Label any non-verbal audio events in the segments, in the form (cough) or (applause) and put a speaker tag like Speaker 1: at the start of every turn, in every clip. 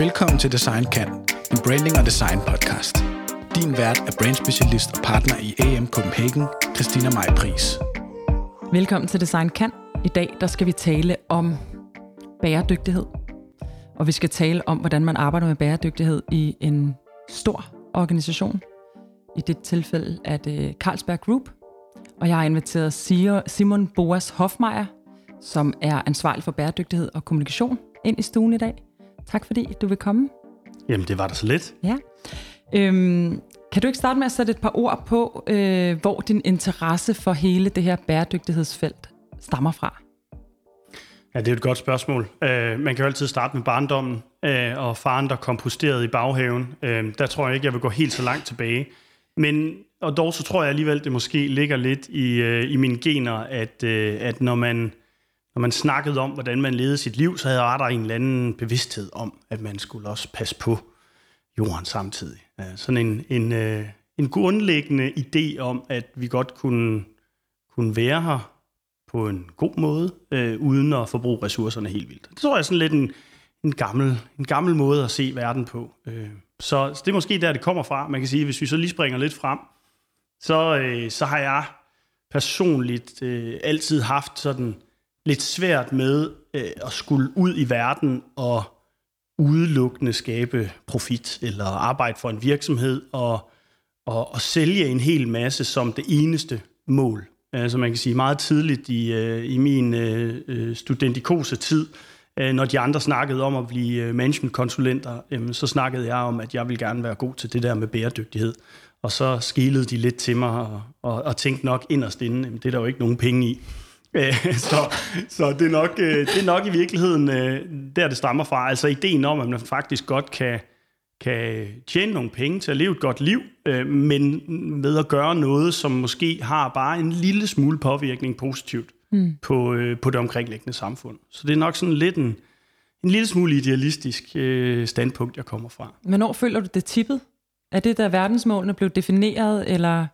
Speaker 1: Velkommen til Design Kan, en branding og design podcast. Din vært er brandspecialist og partner i AM Copenhagen, Christina Maj Pris.
Speaker 2: Velkommen til Design Kan. I dag der skal vi tale om bæredygtighed. Og vi skal tale om, hvordan man arbejder med bæredygtighed i en stor organisation. I det tilfælde er det Carlsberg Group. Og jeg har inviteret Simon Boas Hofmeier, som er ansvarlig for bæredygtighed og kommunikation, ind i stuen i dag. Tak fordi du vil komme.
Speaker 3: Jamen, det var da så lidt.
Speaker 2: Ja. Øhm, kan du ikke starte med at sætte et par ord på, øh, hvor din interesse for hele det her bæredygtighedsfelt stammer fra?
Speaker 3: Ja, det er et godt spørgsmål. Uh, man kan jo altid starte med barndommen uh, og faren, der komposterede i baghaven. Uh, der tror jeg ikke, jeg vil gå helt så langt tilbage. Men og dog så tror jeg alligevel, det måske ligger lidt i, uh, i mine gener, at, uh, at når man når man snakkede om, hvordan man levede sit liv, så havde der en eller anden bevidsthed om, at man skulle også passe på jorden samtidig. Sådan en, en, øh, en grundlæggende idé om, at vi godt kunne, kunne være her på en god måde, øh, uden at forbruge ressourcerne helt vildt. Det tror jeg er sådan lidt en, en, gammel, en gammel måde at se verden på. Øh, så, så det er måske der, det kommer fra. Man kan sige, hvis vi så lige springer lidt frem, så, øh, så har jeg personligt øh, altid haft sådan lidt svært med øh, at skulle ud i verden og udelukkende skabe profit eller arbejde for en virksomhed og, og, og sælge en hel masse som det eneste mål. Altså man kan sige meget tidligt i, øh, i min øh, øh studentikose tid, øh, når de andre snakkede om at blive øh, managementkonsulenter, øh, så snakkede jeg om, at jeg vil gerne være god til det der med bæredygtighed. Og så skilede de lidt til mig og, og, og tænkte nok inderst inde, det er der jo ikke nogen penge i. Øh, så, så det, er nok, øh, det er nok i virkeligheden øh, der, det stammer fra. Altså ideen om, at man faktisk godt kan, kan tjene nogle penge til at leve et godt liv, men ved at gøre noget, som måske har bare en lille smule påvirkning positivt mm. på, på det omkringliggende samfund. Så det er nok sådan lidt en, en lille smule idealistisk standpunkt, jeg kommer fra.
Speaker 2: Hvornår føler du det tippet? Er det, der verdensmålene blev defineret, eller...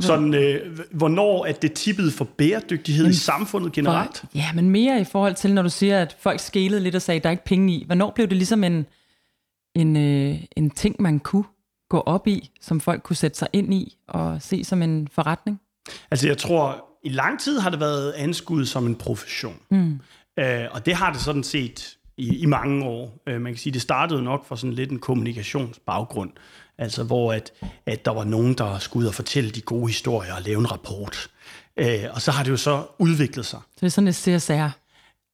Speaker 3: Sådan, øh, hvornår er det tippet for bæredygtighed men, i samfundet generelt?
Speaker 2: For, ja, men mere i forhold til, når du siger, at folk skælede lidt og sagde, at der er ikke penge i. Hvornår blev det ligesom en, en, øh, en ting, man kunne gå op i, som folk kunne sætte sig ind i og se som en forretning?
Speaker 3: Altså jeg tror, i lang tid har det været anskudt som en profession. Mm. Øh, og det har det sådan set i, i mange år. Øh, man kan sige, det startede nok for sådan lidt en kommunikationsbaggrund. Altså hvor at, at der var nogen, der skulle ud og fortælle de gode historier og lave en rapport. Øh, og så har det jo så udviklet sig.
Speaker 2: Så det er sådan et CSR?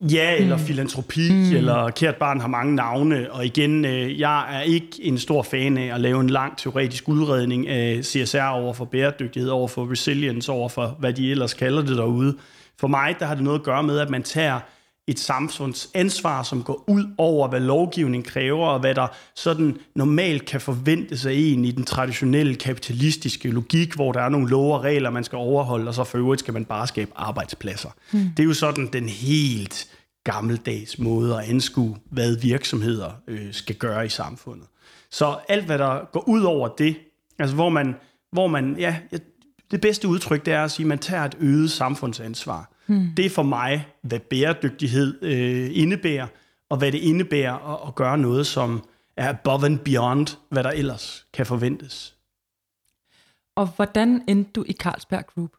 Speaker 3: Ja, eller mm. filantropi, mm. eller Kært Barn har mange navne. Og igen, øh, jeg er ikke en stor fan af at lave en lang teoretisk udredning af CSR over for bæredygtighed, over for resilience, over for hvad de ellers kalder det derude. For mig, der har det noget at gøre med, at man tager et samfundsansvar, som går ud over, hvad lovgivning kræver, og hvad der sådan normalt kan forventes af en i den traditionelle kapitalistiske logik, hvor der er nogle love og regler, man skal overholde, og så for øvrigt skal man bare skabe arbejdspladser. Mm. Det er jo sådan den helt gammeldags måde at anskue, hvad virksomheder øh, skal gøre i samfundet. Så alt, hvad der går ud over det, altså hvor man, hvor man ja, det bedste udtryk, det er at sige, at man tager et øget samfundsansvar. Mm. Det er for mig, hvad bæredygtighed øh, indebærer, og hvad det indebærer at, at gøre noget, som er above and beyond, hvad der ellers kan forventes.
Speaker 2: Og hvordan endte du i Carlsberg Group?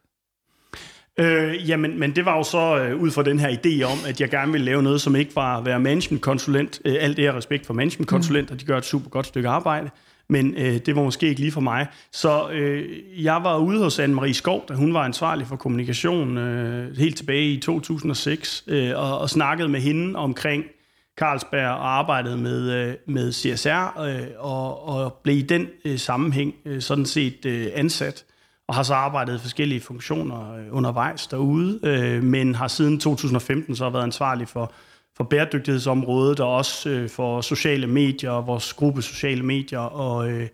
Speaker 3: Øh, jamen, men det var jo så øh, ud fra den her idé om, at jeg gerne ville lave noget, som ikke var at være managementkonsulent. Øh, alt det her respekt for managementkonsulenter, mm. de gør et super godt stykke arbejde men øh, det var måske ikke lige for mig. Så øh, jeg var ude hos Anne-Marie Skov, da hun var ansvarlig for kommunikation øh, helt tilbage i 2006, øh, og, og snakkede med hende omkring Carlsberg og arbejdede med, øh, med CSR, øh, og, og blev i den øh, sammenhæng øh, sådan set øh, ansat og har så arbejdet i forskellige funktioner øh, undervejs derude, øh, men har siden 2015 så været ansvarlig for for bæredygtighedsområdet, og også øh, for sociale medier, vores gruppe sociale medier, og, øh,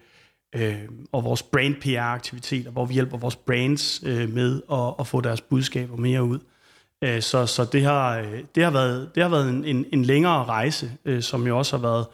Speaker 3: øh, og vores brand PR-aktiviteter, hvor vi hjælper vores brands øh, med at, at få deres budskaber mere ud. Øh, så så det, har, øh, det har været, det har været en, en, en længere rejse, øh, som jo også har været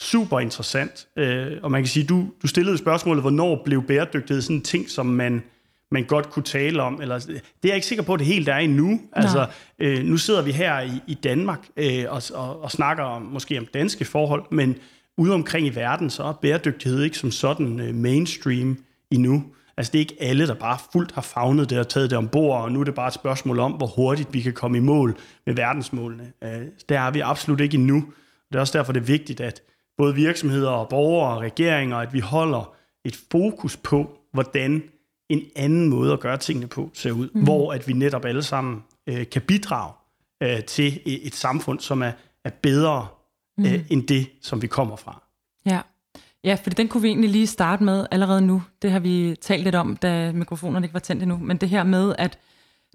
Speaker 3: super interessant. Øh, og man kan sige, du, du stillede spørgsmålet, hvornår blev bæredygtighed sådan en ting, som man man godt kunne tale om. Eller, det er jeg ikke sikker på, at det helt er endnu. Altså, øh, nu sidder vi her i, i Danmark øh, og, og, og snakker om, måske om danske forhold, men, ude omkring i verden, så er bæredygtighed ikke som sådan øh, mainstream endnu. Altså det er ikke alle, der bare fuldt har fagnet det og taget det ombord, og nu er det bare et spørgsmål om, hvor hurtigt vi kan komme i mål med verdensmålene. Øh, der er vi absolut ikke endnu. Det er også derfor, det er vigtigt, at både virksomheder og borgere og regeringer, at vi holder et fokus på, hvordan en anden måde at gøre tingene på ser ud, mm. hvor at vi netop alle sammen øh, kan bidrage øh, til et, et samfund, som er, er bedre mm. øh, end det, som vi kommer fra.
Speaker 2: Ja. Ja, for den kunne vi egentlig lige starte med allerede nu. Det har vi talt lidt om, da mikrofonerne ikke var tændt endnu. Men det her med, at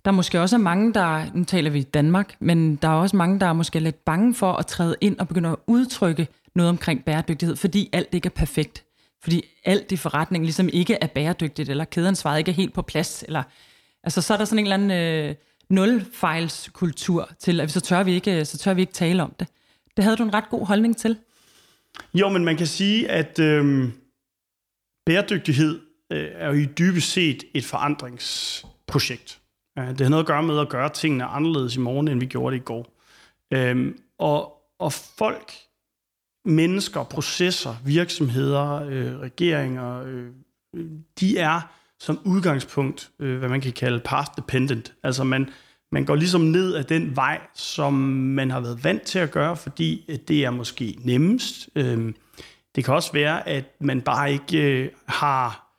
Speaker 2: der måske også er mange, der, nu taler vi Danmark, men der er også mange, der er måske lidt bange for at træde ind og begynde at udtrykke noget omkring bæredygtighed, fordi alt ikke er perfekt. Fordi alt i forretningen ligesom ikke er bæredygtigt, eller kædeansvaret ikke er helt på plads. Eller, altså så er der sådan en eller anden øh, nulfejlskultur til, at så tør, vi ikke, øh, så tør vi ikke tale om det. Det havde du en ret god holdning til.
Speaker 3: Jo, men man kan sige, at øh, bæredygtighed øh, er jo i dybest set et forandringsprojekt. Det har noget at gøre med at gøre tingene anderledes i morgen, end vi gjorde det i går. Øh, og, og folk, mennesker, processer, virksomheder, øh, regeringer, øh, de er som udgangspunkt, øh, hvad man kan kalde path dependent. Altså man, man går ligesom ned ad den vej, som man har været vant til at gøre, fordi øh, det er måske nemmest. Øh, det kan også være, at man bare ikke øh, har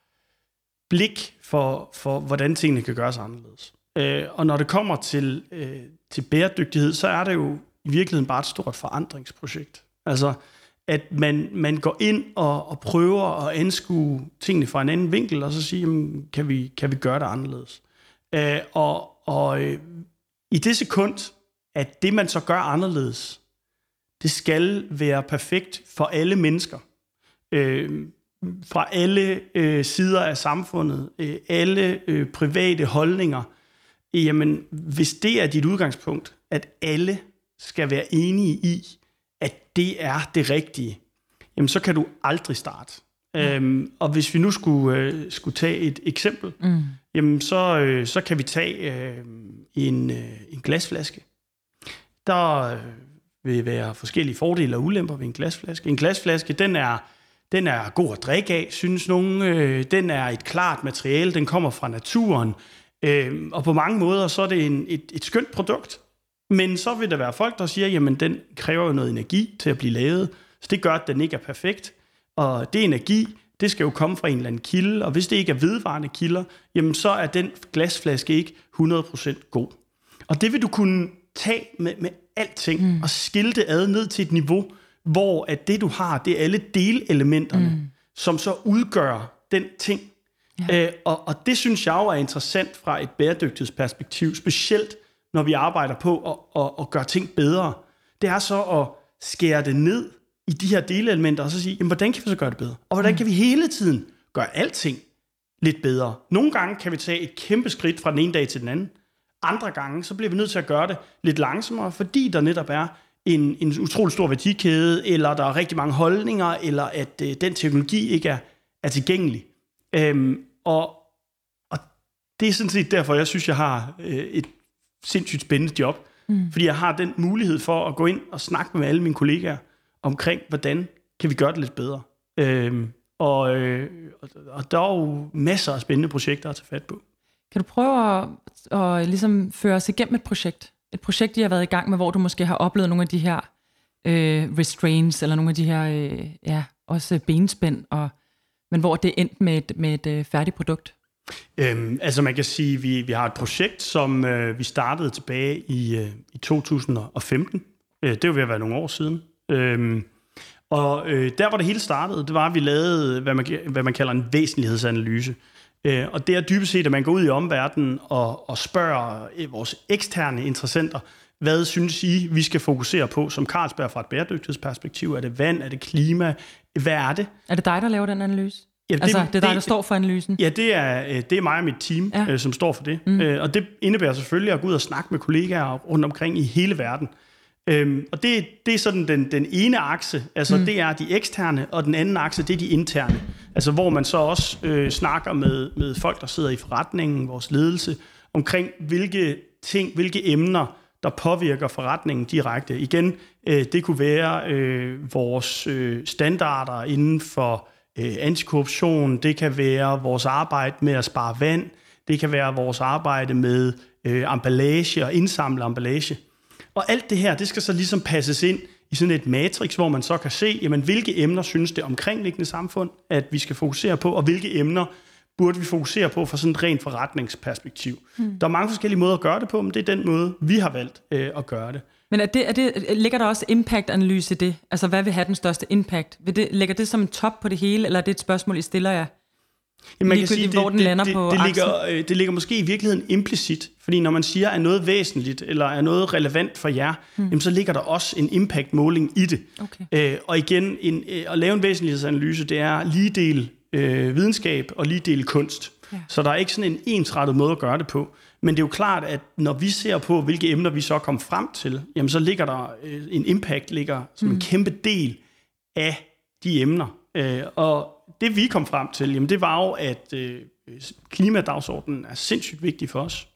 Speaker 3: blik for, for, hvordan tingene kan gøres anderledes. Øh, og når det kommer til, øh, til bæredygtighed, så er det jo i virkeligheden bare et stort forandringsprojekt. Altså, at man, man går ind og, og prøver at anskue tingene fra en anden vinkel, og så sige, jamen, kan, vi, kan vi gøre det anderledes? Øh, og og øh, i det sekund, at det man så gør anderledes, det skal være perfekt for alle mennesker. Øh, fra alle øh, sider af samfundet, øh, alle øh, private holdninger. Jamen, hvis det er dit udgangspunkt, at alle skal være enige i, det er det rigtige, jamen så kan du aldrig starte. Mm. Øhm, og hvis vi nu skulle, øh, skulle tage et eksempel, mm. jamen så, øh, så kan vi tage øh, en, øh, en glasflaske. Der øh, vil være forskellige fordele og ulemper ved en glasflaske. En glasflaske, den er, den er god at drikke af, synes nogen. Øh, den er et klart materiale, den kommer fra naturen. Øh, og på mange måder, så er det en, et, et skønt produkt. Men så vil der være folk, der siger, jamen den kræver jo noget energi til at blive lavet, så det gør, at den ikke er perfekt. Og det energi, det skal jo komme fra en eller anden kilde, og hvis det ikke er vedvarende kilder, jamen så er den glasflaske ikke 100% god. Og det vil du kunne tage med, med alting mm. og skille det ad ned til et niveau, hvor at det du har, det er alle delelementerne, mm. som så udgør den ting. Ja. Øh, og, og det synes jeg jo er interessant fra et bæredygtighedsperspektiv, specielt når vi arbejder på at, at, at gøre ting bedre. Det er så at skære det ned i de her delelementer, og så sige, jamen, hvordan kan vi så gøre det bedre? Og hvordan mm. kan vi hele tiden gøre alting lidt bedre? Nogle gange kan vi tage et kæmpe skridt fra den ene dag til den anden. Andre gange, så bliver vi nødt til at gøre det lidt langsommere, fordi der netop er en, en utrolig stor værdikæde, eller der er rigtig mange holdninger, eller at øh, den teknologi ikke er, er tilgængelig. Øhm, og, og det er sådan set derfor, jeg synes, jeg har øh, et sindssygt spændende job. Mm. Fordi jeg har den mulighed for at gå ind og snakke med alle mine kollegaer, omkring, hvordan kan vi gøre det lidt bedre. Øhm, og, øh, og der er jo masser af spændende projekter at tage fat på.
Speaker 2: Kan du prøve at, at ligesom føre os igennem et projekt? Et projekt, I har været i gang med, hvor du måske har oplevet nogle af de her øh, restraints, eller nogle af de her, øh, ja, også benspænd, og, men hvor det er endt med et, med et øh, færdigt produkt?
Speaker 3: Øhm, altså man kan sige, at vi, vi har et projekt, som øh, vi startede tilbage i, øh, i 2015. Øh, det var ved at være nogle år siden. Øhm, og øh, der, hvor det hele startede, det var, at vi lavede, hvad man, hvad man kalder en væsentlighedsanalyse. Øh, og det er dybest set, at man går ud i omverdenen og, og spørger øh, vores eksterne interessenter, hvad synes I, vi skal fokusere på som Carlsberg fra et bæredygtighedsperspektiv? Er det vand? Er det klima? Hvad er det?
Speaker 2: Er det dig, der laver den analyse? Ja, det, altså, det er dig, der står for analysen?
Speaker 3: Ja, det er, øh, det er mig og mit team, ja. øh, som står for det. Mm. Øh, og det indebærer selvfølgelig at gå ud og snakke med kollegaer rundt omkring i hele verden. Øhm, og det, det er sådan den, den ene akse, altså mm. det er de eksterne, og den anden akse, det er de interne. Altså hvor man så også øh, snakker med, med folk, der sidder i forretningen, vores ledelse, omkring hvilke ting, hvilke emner, der påvirker forretningen direkte. Igen, øh, det kunne være øh, vores øh, standarder inden for øh, antikorruption, det kan være vores arbejde med at spare vand, det kan være vores arbejde med øh, emballage og indsamle emballage. Og alt det her, det skal så ligesom passes ind i sådan et matrix, hvor man så kan se, jamen, hvilke emner synes det omkringliggende samfund, at vi skal fokusere på, og hvilke emner burde vi fokusere på fra sådan et rent forretningsperspektiv. Hmm. Der er mange forskellige måder at gøre det på, men det er den måde, vi har valgt øh, at gøre det.
Speaker 2: Men er det, er det, ligger der også impact-analyse i det? Altså, hvad vil have den største impact? Vil det, ligger det som en top på det hele, eller er det et spørgsmål, I stiller jer?
Speaker 3: Jamen, man kan sige, hvor det, den lander det, på det, ligger, øh, det ligger måske i virkeligheden implicit, fordi når man siger, at noget væsentligt, eller er noget relevant for jer, hmm. jamen, så ligger der også en impact-måling i det. Okay. Øh, og igen, en, øh, at lave en væsentlighedsanalyse, det er lige del øh, videnskab og lige del kunst. Ja. Så der er ikke sådan en ensrettet måde at gøre det på. Men det er jo klart, at når vi ser på, hvilke emner vi så kommer frem til, jamen så ligger der øh, en impact ligger som mm. en kæmpe del af de emner. Øh, og det vi kom frem til, jamen det var jo, at øh, klimadagsordenen er sindssygt vigtig for os.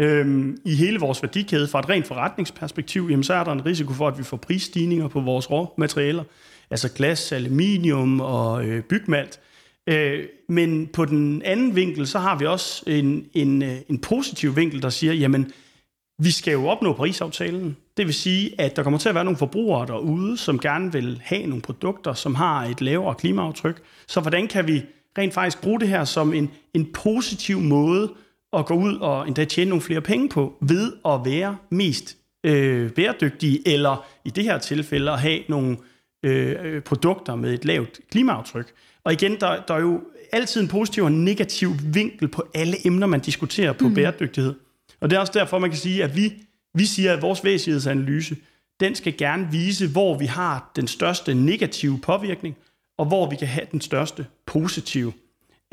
Speaker 3: Øhm, I hele vores værdikæde, fra et rent forretningsperspektiv, jamen så er der en risiko for, at vi får prisstigninger på vores råmaterialer, altså glas, aluminium og øh, bygmalt. Øh, men på den anden vinkel, så har vi også en, en, øh, en positiv vinkel, der siger, jamen, vi skal jo opnå Paris-aftalen. Det vil sige, at der kommer til at være nogle forbrugere derude, som gerne vil have nogle produkter, som har et lavere klimaaftryk. Så hvordan kan vi rent faktisk bruge det her som en, en positiv måde at gå ud og endda tjene nogle flere penge på, ved at være mest øh, bæredygtige, eller i det her tilfælde at have nogle øh, øh produkter med et lavt klimaaftryk. Og igen, der, der er jo altid en positiv og negativ vinkel på alle emner, man diskuterer på mm. bæredygtighed. Og det er også derfor, man kan sige, at vi, vi siger, at vores væsentlighedsanalyse, den skal gerne vise, hvor vi har den største negative påvirkning, og hvor vi kan have den største positive.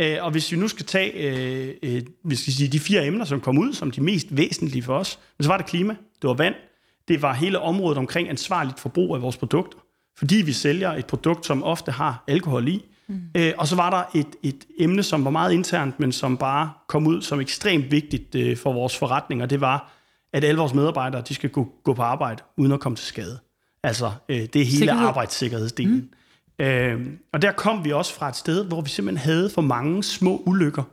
Speaker 3: Øh, og hvis vi nu skal tage øh, øh, vi skal sige, de fire emner, som kom ud som de mest væsentlige for os, så var det klima, det var vand, det var hele området omkring ansvarligt forbrug af vores produkter, fordi vi sælger et produkt, som ofte har alkohol i, Mm. Øh, og så var der et, et emne, som var meget internt, men som bare kom ud som ekstremt vigtigt øh, for vores forretning, og det var, at alle vores medarbejdere de skal gå, gå på arbejde uden at komme til skade. Altså, øh, det er hele Sikkerhed. arbejdssikkerhedsdelen. Mm. Øh, og der kom vi også fra et sted, hvor vi simpelthen havde for mange små ulykker.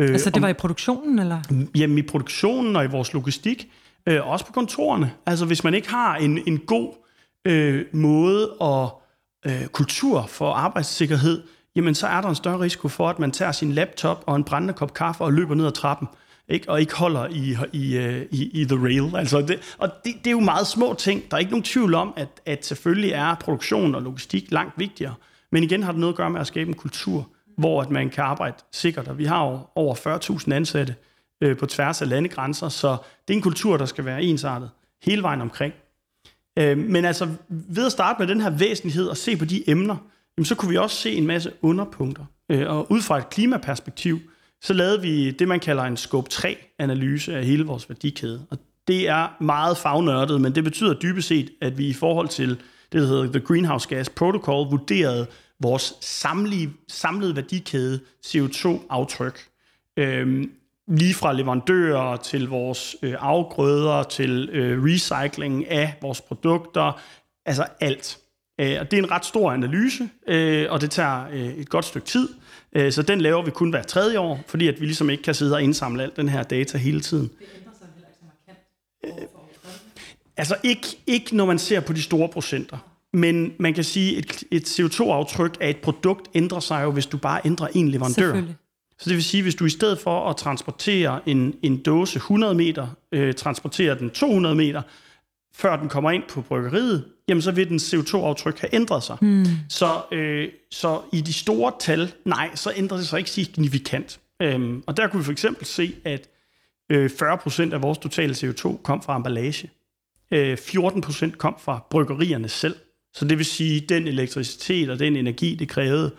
Speaker 2: Øh, altså det var i produktionen, eller?
Speaker 3: Jamen i produktionen og i vores logistik, øh, også på kontorerne. Altså hvis man ikke har en, en god øh, måde at øh, kultur for arbejdssikkerhed, jamen så er der en større risiko for, at man tager sin laptop og en brændende kop kaffe og løber ned ad trappen, ikke? og ikke holder i, i, øh, i, i the rail. Altså det, og det, det er jo meget små ting. Der er ikke nogen tvivl om, at, at selvfølgelig er produktion og logistik langt vigtigere. Men igen har det noget at gøre med at skabe en kultur, hvor at man kan arbejde sikkert. Og vi har jo over 40.000 ansatte øh, på tværs af landegrænser, så det er en kultur, der skal være ensartet hele vejen omkring. Øh, men altså ved at starte med den her væsentlighed og se på de emner, jamen, så kunne vi også se en masse underpunkter. Øh, og ud fra et klimaperspektiv, så lavede vi det, man kalder en scope 3-analyse af hele vores værdikæde. Og det er meget fagnørdet, men det betyder dybest set, at vi i forhold til det, der hedder The Greenhouse Gas Protocol, vurderede vores samlede, samlede værdikæde CO2-aftryk. Øhm, lige fra leverandører til vores øh, afgrøder, til øh, recycling af vores produkter, altså alt. Øh, og det er en ret stor analyse, øh, og det tager øh, et godt stykke tid. Øh, så den laver vi kun hver tredje år, fordi at vi ligesom ikke kan sidde og indsamle alt den her data hele tiden. Det ændrer sig heller ikke så markant Altså ikke, ikke når man ser på de store procenter. Men man kan sige, at et, et CO2-aftryk af et produkt ændrer sig jo, hvis du bare ændrer en leverandør. Så det vil sige, hvis du i stedet for at transportere en, en dåse 100 meter, øh, transporterer den 200 meter, før den kommer ind på bryggeriet, jamen så vil den CO2-aftryk have ændret sig. Mm. Så, øh, så i de store tal, nej, så ændrer det sig ikke signifikant. Øhm, og der kunne vi for eksempel se, at øh, 40% af vores totale CO2 kom fra emballage. Øh, 14% kom fra bryggerierne selv. Så det vil sige, den elektricitet og den energi, det krævede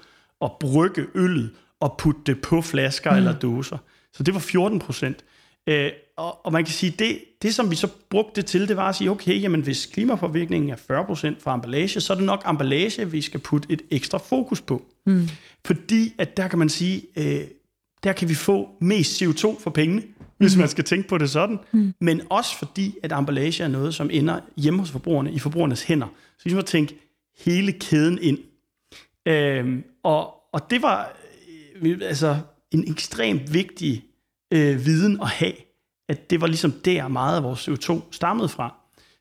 Speaker 3: at brygge øllet og putte det på flasker mm. eller dåser. Så det var 14 procent. Øh, og, og man kan sige, det, det som vi så brugte det til, det var at sige, okay, jamen hvis klimapåvirkningen er 40 procent fra emballage, så er det nok emballage, vi skal putte et ekstra fokus på. Mm. Fordi at der kan man sige, øh, der kan vi få mest CO2 for pengene. hvis man skal tænke på det sådan. Mm. Men også fordi, at emballage er noget, som ender hjemme hos forbrugerne, i forbrugernes hænder. Så vi må tænke hele kæden ind. Øhm, og, og det var øh, altså en ekstremt vigtig øh, viden at have, at det var ligesom der meget af vores CO2 stammede fra.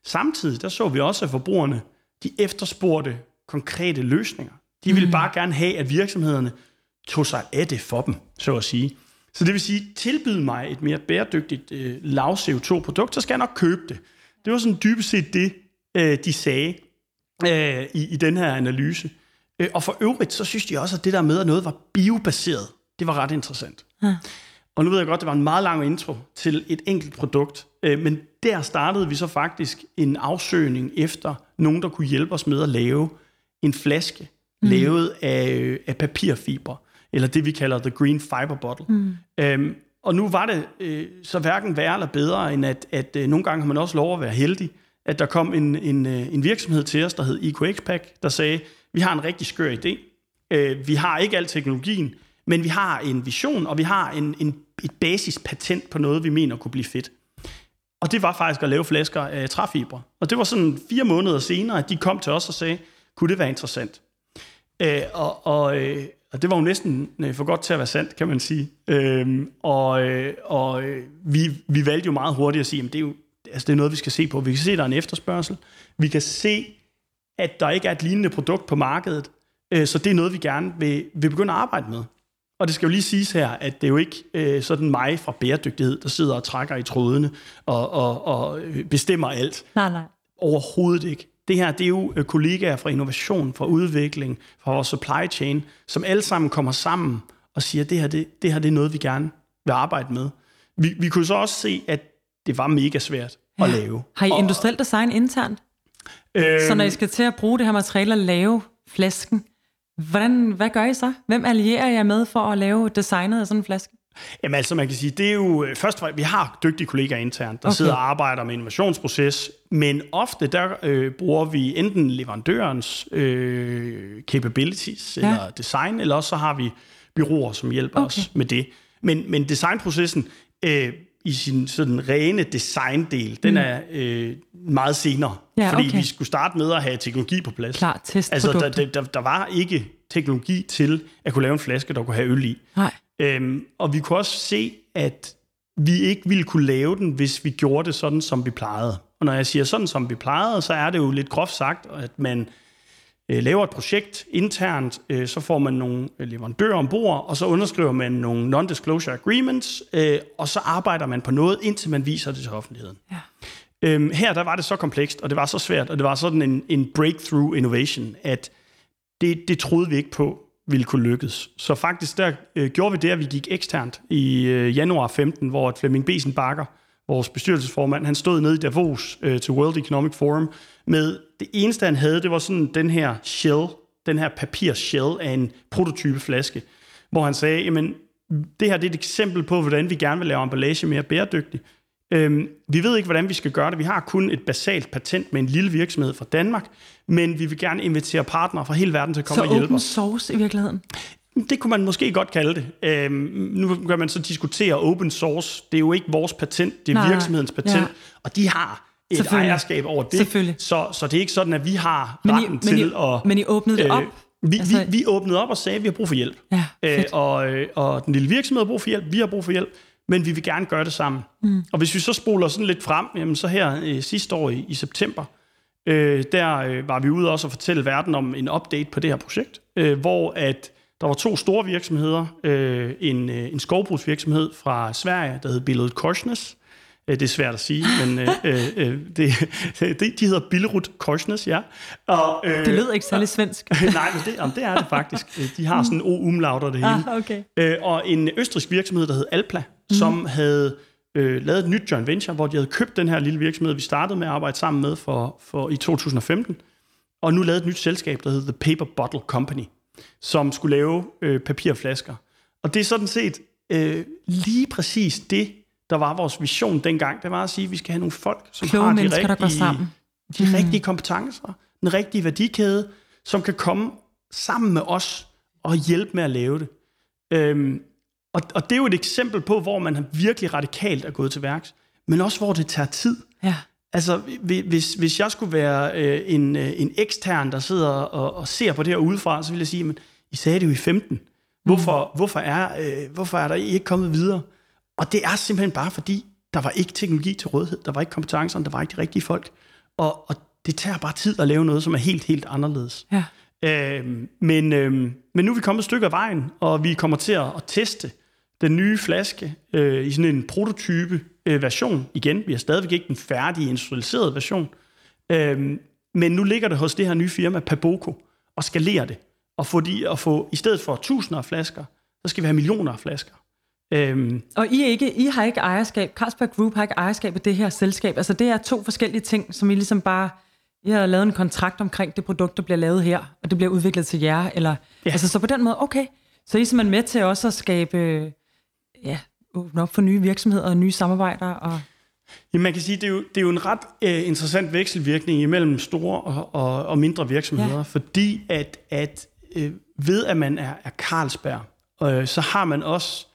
Speaker 3: Samtidig der så vi også, at forbrugerne de efterspurgte konkrete løsninger. De ville mm. bare gerne have, at virksomhederne tog sig af det for dem, så at sige. Så det vil sige, tilbyde mig et mere bæredygtigt øh, lav CO2-produkt, så skal jeg nok købe det. Det var sådan dybest set det, øh, de sagde øh, i, i den her analyse. Øh, og for øvrigt, så synes de også, at det der med, at noget var biobaseret, det var ret interessant. Ja. Og nu ved jeg godt, det var en meget lang intro til et enkelt produkt, øh, men der startede vi så faktisk en afsøgning efter nogen, der kunne hjælpe os med at lave en flaske, mm. lavet af, af papirfiber, eller det vi kalder the green fiber bottle. Mm. Øhm, og nu var det øh, så hverken værre eller bedre, end at, at øh, nogle gange har man også lov at være heldig, at der kom en, en, øh, en virksomhed til os, der hed EQX Pack, der sagde, vi har en rigtig skør idé, øh, vi har ikke al teknologien, men vi har en vision, og vi har en, en, et basispatent på noget, vi mener kunne blive fedt. Og det var faktisk at lave flasker af træfibre. Og det var sådan fire måneder senere, at de kom til os og sagde, kunne det være interessant? Øh, og, og, øh, og det var jo næsten øh, for godt til at være sandt, kan man sige. Øh, og øh, og øh, vi, vi valgte jo meget hurtigt at sige, at det er jo altså det er noget, vi skal se på. Vi kan se, at der er en efterspørgsel. Vi kan se, at der ikke er et lignende produkt på markedet. Øh, så det er noget, vi gerne vil, vil begynde at arbejde med. Og det skal jo lige siges her, at det er jo ikke øh, sådan mig fra bæredygtighed, der sidder og trækker i trådene og, og, og bestemmer alt.
Speaker 2: Nej, nej.
Speaker 3: Overhovedet ikke. Det her, det er jo øh, kollegaer fra innovation, fra udvikling, fra vores supply chain, som alle sammen kommer sammen og siger, at det her, det, det her det er noget, vi gerne vil arbejde med. Vi, vi kunne så også se, at det var mega svært ja. at lave.
Speaker 2: Har I industriel design internt? Øh, så når I skal til at bruge det her materiale og lave flasken, Hvordan, hvad gør I så? Hvem allierer jeg med for at lave designet af sådan en flaske?
Speaker 3: Jamen altså, man kan sige, det er jo øh, først, vi har dygtige kollegaer internt, der okay. sidder og arbejder med innovationsproces, men ofte der øh, bruger vi enten leverandørens øh, capabilities ja. eller design, eller også så har vi byråer, som hjælper okay. os med det. Men, men designprocessen øh, i sin sådan rene designdel, den mm. er øh, meget senere. Ja, fordi okay. vi skulle starte med at have teknologi på plads.
Speaker 2: Klar,
Speaker 3: altså, der, der, der, der var ikke teknologi til at kunne lave en flaske, der kunne have øl i.
Speaker 2: Nej.
Speaker 3: Øhm, og vi kunne også se, at vi ikke ville kunne lave den, hvis vi gjorde det sådan, som vi plejede. Og når jeg siger sådan, som vi plejede, så er det jo lidt groft sagt, at man øh, laver et projekt internt, øh, så får man nogle leverandører ombord, og så underskriver man nogle non-disclosure agreements, øh, og så arbejder man på noget, indtil man viser det til offentligheden. Ja. Øhm, her der var det så komplekst, og det var så svært, og det var sådan en, en breakthrough innovation, at det, det troede vi ikke på ville kunne lykkes. Så faktisk der øh, gjorde vi det, at vi gik eksternt i øh, januar 15, hvor Flemming Besen Bakker, vores bestyrelsesformand, han stod nede i Davos øh, til World Economic Forum med det eneste, han havde, det var sådan den her shell, den her papir shell af en prototype flaske, hvor han sagde, jamen, det her det er et eksempel på, hvordan vi gerne vil lave emballage mere bæredygtig. Øhm, vi ved ikke, hvordan vi skal gøre det. Vi har kun et basalt patent med en lille virksomhed fra Danmark, men vi vil gerne invitere partnere fra hele verden til at komme
Speaker 2: så
Speaker 3: og hjælpe
Speaker 2: os. Så open source i virkeligheden?
Speaker 3: Det kunne man måske godt kalde det. Øhm, nu kan man så diskutere open source. Det er jo ikke vores patent, det er Nej, virksomhedens patent, ja. og de har et ejerskab over det. Så, så det er ikke sådan, at vi har men retten I, til
Speaker 2: I,
Speaker 3: at...
Speaker 2: Men I åbnede det øh, op?
Speaker 3: Vi, altså, vi, vi åbnede op og sagde, at vi har brug for hjælp.
Speaker 2: Ja,
Speaker 3: øh, og, øh, og den lille virksomhed har brug for hjælp, vi har brug for hjælp, men vi vil gerne gøre det sammen. Mm. Og hvis vi så spoler sådan lidt frem, jamen så her øh, sidste år i, i september, øh, der øh, var vi ude også og fortælle verden om en update på det her projekt, øh, hvor at der var to store virksomheder, øh, en, øh, en skovbrugsvirksomhed fra Sverige, der hed Billedet Korsnes, det er svært at sige, men øh, (laughs) øh, øh (laughs) det, de hedder Billerud Korsnes, ja.
Speaker 2: Og, øh, det lyder ikke særlig svensk. (laughs)
Speaker 3: nej, men det, jamen, det er det faktisk. De har sådan o umlaut og det hele.
Speaker 2: Ah, okay.
Speaker 3: øh, og en østrisk virksomhed, der hed Alpla, mm. som havde øh, lavet et nyt joint venture, hvor de havde købt den her lille virksomhed, vi startede med at arbejde sammen med for, for i 2015, og nu lavet et nyt selskab, der hed The Paper Bottle Company, som skulle lave øh, papirflasker. Og det er sådan set øh, lige præcis det, der var vores vision dengang, det var at sige, at vi skal have nogle folk, som
Speaker 2: Kloge
Speaker 3: har
Speaker 2: de rigtige, der går sammen.
Speaker 3: de mm. rigtige kompetencer, den rigtige værdikæde, som kan komme sammen med os og hjælpe med at lave det. Øhm, Og, og det er jo et eksempel på, hvor man virkelig radikalt er gået til værks, men også hvor det tager tid.
Speaker 2: Ja.
Speaker 3: Altså, hvis, hvis jeg skulle være øh, en, øh, en ekstern, der sidder og, og ser på det her udefra, så ville jeg sige, men I sagde det jo i 15. Hvorfor, mm. hvorfor, er, øh, hvorfor er der ikke kommet videre? Og det er simpelthen bare fordi, der var ikke teknologi til rådighed, der var ikke kompetencer, der var ikke de rigtige folk. Og, og det tager bare tid at lave noget, som er helt, helt anderledes.
Speaker 2: Ja.
Speaker 3: Øh, men, øh, men nu er vi kommet et stykke af vejen, og vi kommer til at, at teste den nye flaske øh, i sådan en prototype øh, version. Igen, vi har stadigvæk ikke den færdige industrialiserede version. Øh, men nu ligger det hos det her nye firma, Paboco, og skalerer det. Og få de, at få, i stedet for tusinder af flasker, så skal vi have millioner af flasker.
Speaker 2: Øhm. Og I, ikke, I har ikke ejerskab, Carlsberg Group har ikke ejerskab af det her selskab. Altså det er to forskellige ting, som I ligesom bare, I har lavet en kontrakt omkring det produkt, der bliver lavet her, og det bliver udviklet til jer. Eller, ja. Altså så på den måde, okay. Så I er simpelthen med til også at skabe, ja, åbne op for nye virksomheder og nye samarbejder. Og
Speaker 3: Ja, man kan sige, det er jo, det er jo en ret uh, interessant vekselvirkning imellem store og, og, og mindre virksomheder, ja. fordi at, at uh, ved at man er, er Carlsberg, uh, så har man også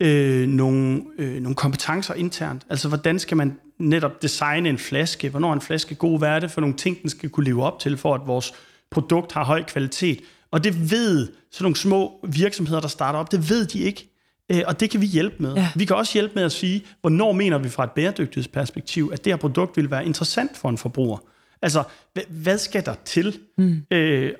Speaker 3: øh, nogle, øh, nogle kompetencer internt. Altså, hvordan skal man netop designe en flaske? Hvornår er en flaske god? Hvad er det for nogle ting, den skal kunne leve op til, for at vores produkt har høj kvalitet? Og det ved sådan nogle små virksomheder, der starter op, det ved de ikke. Øh, og det kan vi hjælpe med. Ja. Vi kan også hjælpe med at sige, hvornår mener vi fra et bæredygtighedsperspektiv, at det her produkt vil være interessant for en forbruger. Altså, hvad skal der til? Mm. Øh,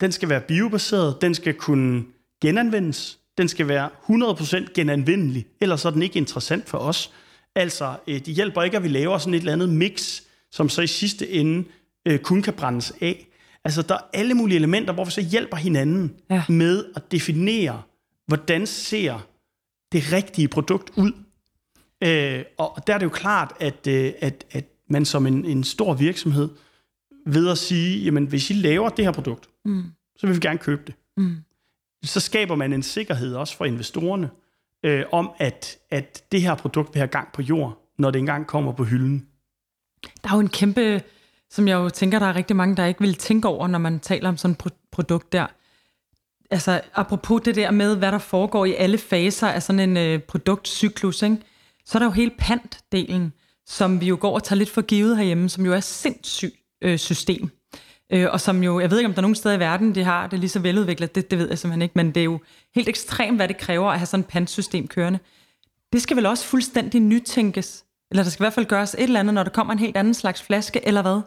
Speaker 3: den skal være biobaseret, den skal kunne genanvendes, den skal være 100% genanvendelig, ellers er den ikke interessant for os. Altså, øh, det hjælper ikke, at vi laver sådan et eller andet mix, som så i sidste ende øh, kun kan brændes af. Altså, der er alle mulige elementer, hvor vi så hjælper hinanden ja. med at definere, hvordan ser det rigtige produkt ud. Øh, og der er det jo klart, at, øh, at, at man som en, en stor virksomhed ved at sige, jamen hvis I laver det her produkt, mm. så vil vi gerne købe det. Mm så skaber man en sikkerhed også for investorerne øh, om, at, at det her produkt vil have gang på jord, når det engang kommer på hylden.
Speaker 2: Der er jo en kæmpe, som jeg jo tænker, der er rigtig mange, der ikke vil tænke over, når man taler om sådan et produkt der. Altså apropos det der med, hvad der foregår i alle faser af sådan en øh, produktcyklus, ikke? så er der jo hele pantdelen, som vi jo går og tager lidt for givet herhjemme, som jo er sindssygt øh, system. Øh, og som jo, jeg ved ikke, om der er nogen steder i verden, de har det lige så veludviklet, det, det ved jeg simpelthen ikke, men det er jo helt ekstremt, hvad det kræver at have sådan et pantsystem kørende. Det skal vel også fuldstændig nytænkes, eller der skal i hvert fald gøres et eller andet, når der kommer en helt anden slags flaske, eller hvad?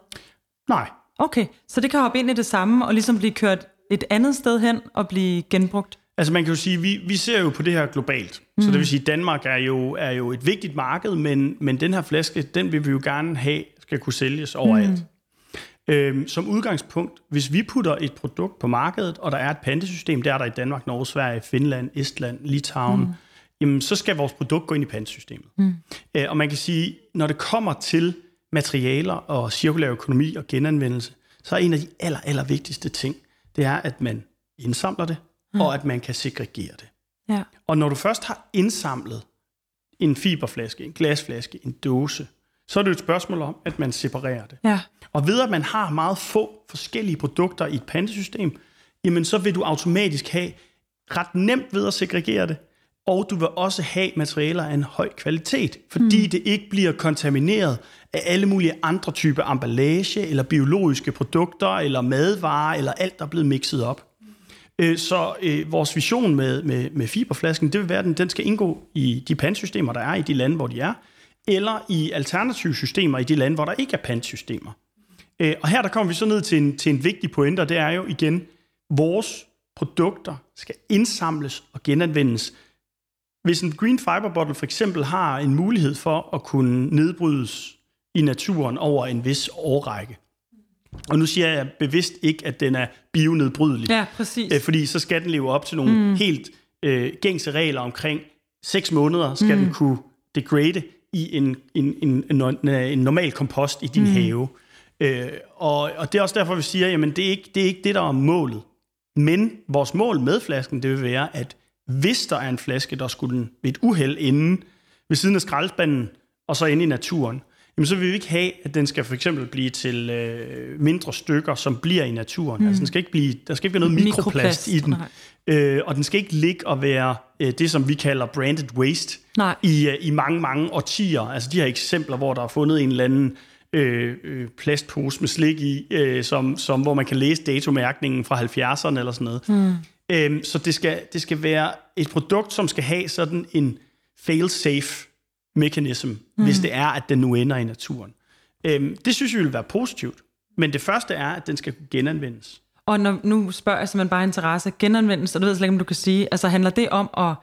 Speaker 3: Nej.
Speaker 2: Okay, så det kan hoppe ind i det samme, og ligesom blive kørt et andet sted hen, og blive genbrugt?
Speaker 3: Altså man kan jo sige, vi, vi ser jo på det her globalt. Mm. Så det vil sige, Danmark er jo, er jo et vigtigt marked, men, men den her flaske, den vil vi jo gerne have, skal kunne sælges overalt. Mm. Øhm, som udgangspunkt, hvis vi putter et produkt på markedet, og der er et pantesystem, der er der i Danmark, Norge, Sverige, Finland, Estland, Litauen, mm. jamen, så skal vores produkt gå ind i pantesystemet. Mm. Øh, og man kan sige, når det kommer til materialer og cirkulær økonomi og genanvendelse, så er en af de aller, aller vigtigste ting, det er, at man indsamler det, mm. og at man kan segregere det. Ja. Og når du først har indsamlet en fiberflaske, en glasflaske, en dåse, så er det et spørgsmål om, at man separerer det. Ja. Og ved at man har meget få forskellige produkter i et pantesystem, jamen så vil du automatisk have ret nemt ved at segregere det, og du vil også have materialer af en høj kvalitet, fordi mm. det ikke bliver kontamineret af alle mulige andre typer emballage, eller biologiske produkter, eller madvarer, eller alt, der er blevet mixet op. Øh, så øh, vores vision med, med, med fiberflasken, det vil være, at den, den skal indgå i de pantsystemer, der er i de lande, hvor de er, eller i alternative systemer i de lande, hvor der ikke er pantsystemer. Øh, og her der kommer vi så ned til en, til en vigtig pointe, og det er jo igen, vores produkter skal indsamles og genanvendes. Hvis en green fiber bottle for eksempel har en mulighed for at kunne nedbrydes i naturen over en vis årrække, og nu siger jeg bevidst ikke, at den er bionedbrydelig.
Speaker 2: Ja, præcis.
Speaker 3: Øh, fordi så skal den leve op til nogle mm. helt øh, gængse regler omkring 6 måneder skal mm. den kunne degrade i en, en, en, en, en normal kompost i din mm. have. Øh, og, og det er også derfor, vi siger, jamen det er, ikke, det er ikke det, der er målet. Men vores mål med flasken, det vil være, at hvis der er en flaske, der skulle ved et uheld inde ved siden af skraldespanden, og så inde i naturen, jamen så vil vi ikke have, at den skal for eksempel blive til øh, mindre stykker, som bliver i naturen. Mm. Altså, den skal ikke blive, der skal ikke være noget mikroplast, mikroplast i den. Øh, og den skal ikke ligge og være øh, det, som vi kalder branded waste Nej. I, øh, i mange, mange årtier. Altså de her eksempler, hvor der er fundet en eller anden øh, øh, plastpose med slik i, øh, som, som, hvor man kan læse datomærkningen fra 70'erne eller sådan noget. Mm. Øh, så det skal, det skal være et produkt, som skal have sådan en fail-safe mechanism, mm. hvis det er, at den nu ender i naturen. Øh, det synes vi vil være positivt. Men det første er, at den skal kunne genanvendes.
Speaker 2: Og når, nu spørger jeg simpelthen bare interesse. Genanvendelse, og det ved jeg slet ikke, om du kan sige. Altså handler det om at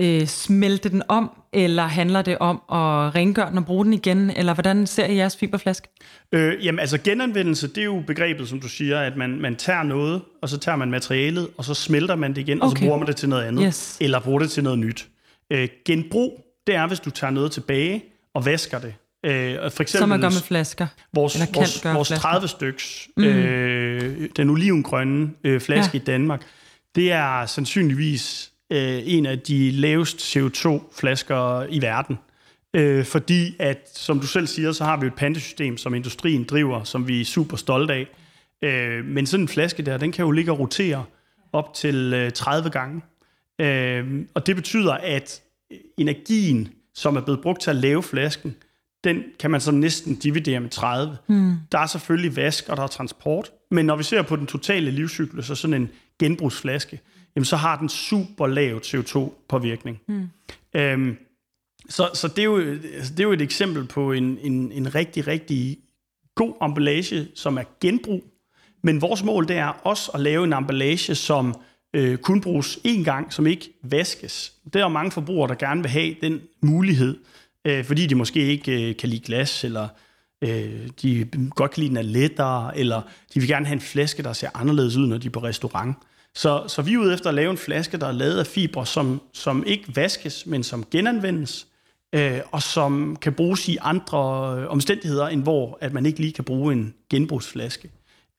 Speaker 2: øh, smelte den om, eller handler det om at rengøre den og bruge den igen, eller hvordan ser I jeres fiberflaske?
Speaker 3: Øh, jamen altså genanvendelse, det er jo begrebet, som du siger, at man, man tager noget, og så tager man materialet, og så smelter man det igen, okay. og så bruger man det til noget andet, yes. eller bruger det til noget nyt. Øh, genbrug, det er, hvis du tager noget tilbage og vasker det.
Speaker 2: Øh, for eksempel, Som man gør med flasker.
Speaker 3: Vores, eller vores, vores 30 styks, mm. øh, den olivengrønne øh, flaske ja. i Danmark, det er sandsynligvis øh, en af de lavest CO2-flasker i verden. Øh, fordi at, som du selv siger, så har vi et pantesystem, som industrien driver, som vi er super stolte af. Øh, men sådan en flaske der, den kan jo ligge og rotere op til øh, 30 gange. Øh, og det betyder, at energien, som er blevet brugt til at lave flasken, den kan man så næsten dividere med 30. Mm. Der er selvfølgelig vask, og der er transport, men når vi ser på den totale livscyklus, så sådan en genbrugsflaske, jamen så har den super lav CO2-påvirkning. Mm. Øhm, så så det, er jo, altså det er jo et eksempel på en, en, en rigtig, rigtig god emballage, som er genbrug. Men vores mål det er også at lave en emballage, som øh, kun bruges én gang, som ikke vaskes. Der er mange forbrugere, der gerne vil have den mulighed, øh, fordi de måske ikke øh, kan lide glas, eller øh, de godt kan lide, den er lettere, eller de vil gerne have en flaske, der ser anderledes ud, når de er på restaurant. Så, så vi er ude efter at lave en flaske, der er lavet af fibre, som, som ikke vaskes, men som genanvendes, øh, og som kan bruges i andre øh, omstændigheder, end hvor at man ikke lige kan bruge en genbrugsflaske.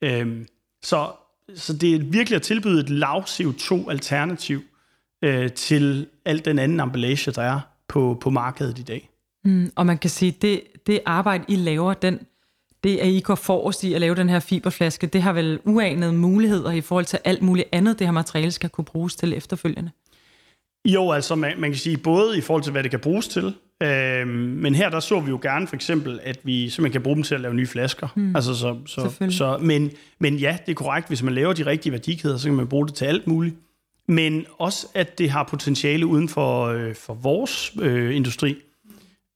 Speaker 3: Øh, så, så det er virkelig at tilbyde et lav CO2-alternativ øh, til al den anden emballage, der er på, på markedet i dag.
Speaker 2: Mm, og man kan sige, det, det arbejde, I laver, den det, at I går forrest i at lave den her fiberflaske, det har vel uanede muligheder i forhold til alt muligt andet, det her materiale skal kunne bruges til efterfølgende?
Speaker 3: Jo, altså man, man kan sige både i forhold til, hvad det kan bruges til, øh, men her der så vi jo gerne for eksempel, at vi simpelthen kan bruge dem til at lave nye flasker. Mm. Altså, så, så, så, men, men ja, det er korrekt, hvis man laver de rigtige værdikæder, så kan man bruge det til alt muligt. Men også, at det har potentiale uden for, øh, for vores øh, industri.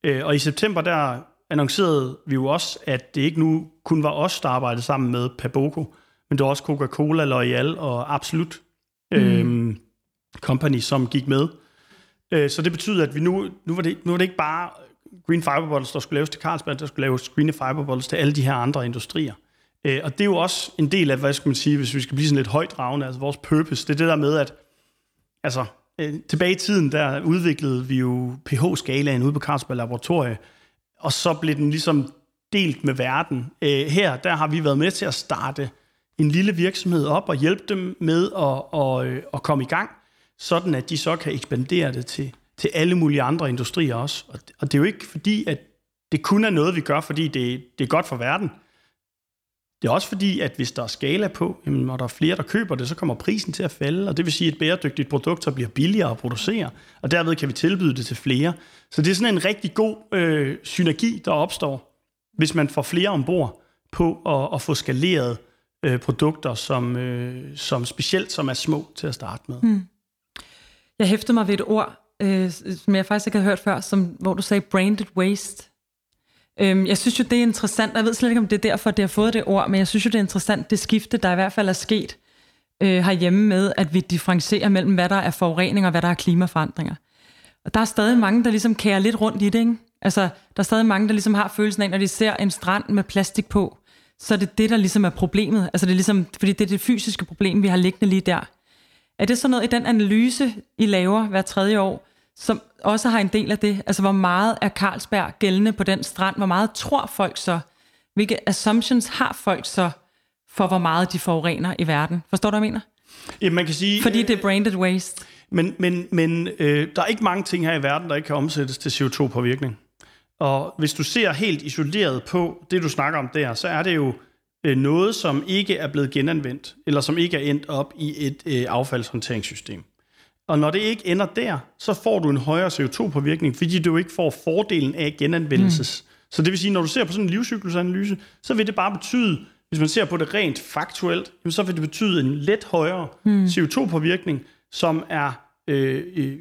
Speaker 3: Øh, og i september, der annoncerede vi jo også, at det ikke nu kun var os, der arbejdede sammen med Paboco, men det var også Coca-Cola, L'Oreal og Absolut mm. Company, som gik med. Øh, så det betyder, at vi nu, nu, var det, nu var det ikke bare Green Fiber Bottles, der skulle laves til Carlsberg, der skulle laves Green Fiber Bottles til alle de her andre industrier. Øh, og det er jo også en del af, hvad skal man sige, hvis vi skal blive sådan lidt højt ravne, altså vores purpose, det er det der med, at altså, øh, tilbage i tiden, der udviklede vi jo pH-skalaen ude på Carlsberg Laboratorie, og så blev den ligesom delt med verden. Øh, her, der har vi været med til at starte en lille virksomhed op og hjælpe dem med at, at, øh, at komme i gang, sådan at de så kan ekspandere det til, til alle mulige andre industrier også. Og, og det er jo ikke fordi, at det kun er noget, vi gør, fordi det, det er godt for verden. Det er også fordi, at hvis der er skala på, jamen, og der er flere, der køber det, så kommer prisen til at falde, og det vil sige, at et bæredygtigt produkt så bliver billigere at producere, og derved kan vi tilbyde det til flere. Så det er sådan en rigtig god øh, synergi, der opstår, hvis man får flere ombord på at, at få skaleret øh, produkter, som, øh, som specielt som er små til at starte med. Mm.
Speaker 2: Jeg hæftede mig ved et ord, øh, som jeg faktisk ikke har hørt før, som, hvor du sagde branded waste. Øhm, jeg synes jo, det er interessant. Jeg ved slet ikke, om det er derfor, det har fået det ord, men jeg synes jo, det er interessant, det skifte, der i hvert fald er sket øh, herhjemme med, at vi differencierer mellem, hvad der er forurening og hvad der er klimaforandringer. Og der er stadig mange, der ligesom kærer lidt rundt i det, ikke? Altså, der er stadig mange, der ligesom har følelsen af, når de ser en strand med plastik på, så er det det, der ligesom er problemet. Altså, det er ligesom, fordi det er det fysiske problem, vi har liggende lige der. Er det sådan noget i den analyse, I laver hver tredje år, som også har en del af det. Altså, hvor meget er Carlsberg gældende på den strand? Hvor meget tror folk så? Hvilke assumptions har folk så for, hvor meget de forurener i verden? Forstår du, hvad jeg mener?
Speaker 3: Ja, man kan sige...
Speaker 2: Fordi det er branded waste.
Speaker 3: Men, men, men øh, der er ikke mange ting her i verden, der ikke kan omsættes til CO2-påvirkning. Og hvis du ser helt isoleret på det, du snakker om der, så er det jo øh, noget, som ikke er blevet genanvendt, eller som ikke er endt op i et øh, affaldshåndteringssystem. Og når det ikke ender der, så får du en højere CO2-påvirkning, fordi du ikke får fordelen af genanvendelses. Mm. Så det vil sige, når du ser på sådan en livscyklusanalyse, så vil det bare betyde, hvis man ser på det rent faktuelt, så vil det betyde en let højere mm. CO2-påvirkning, som er øh, øh,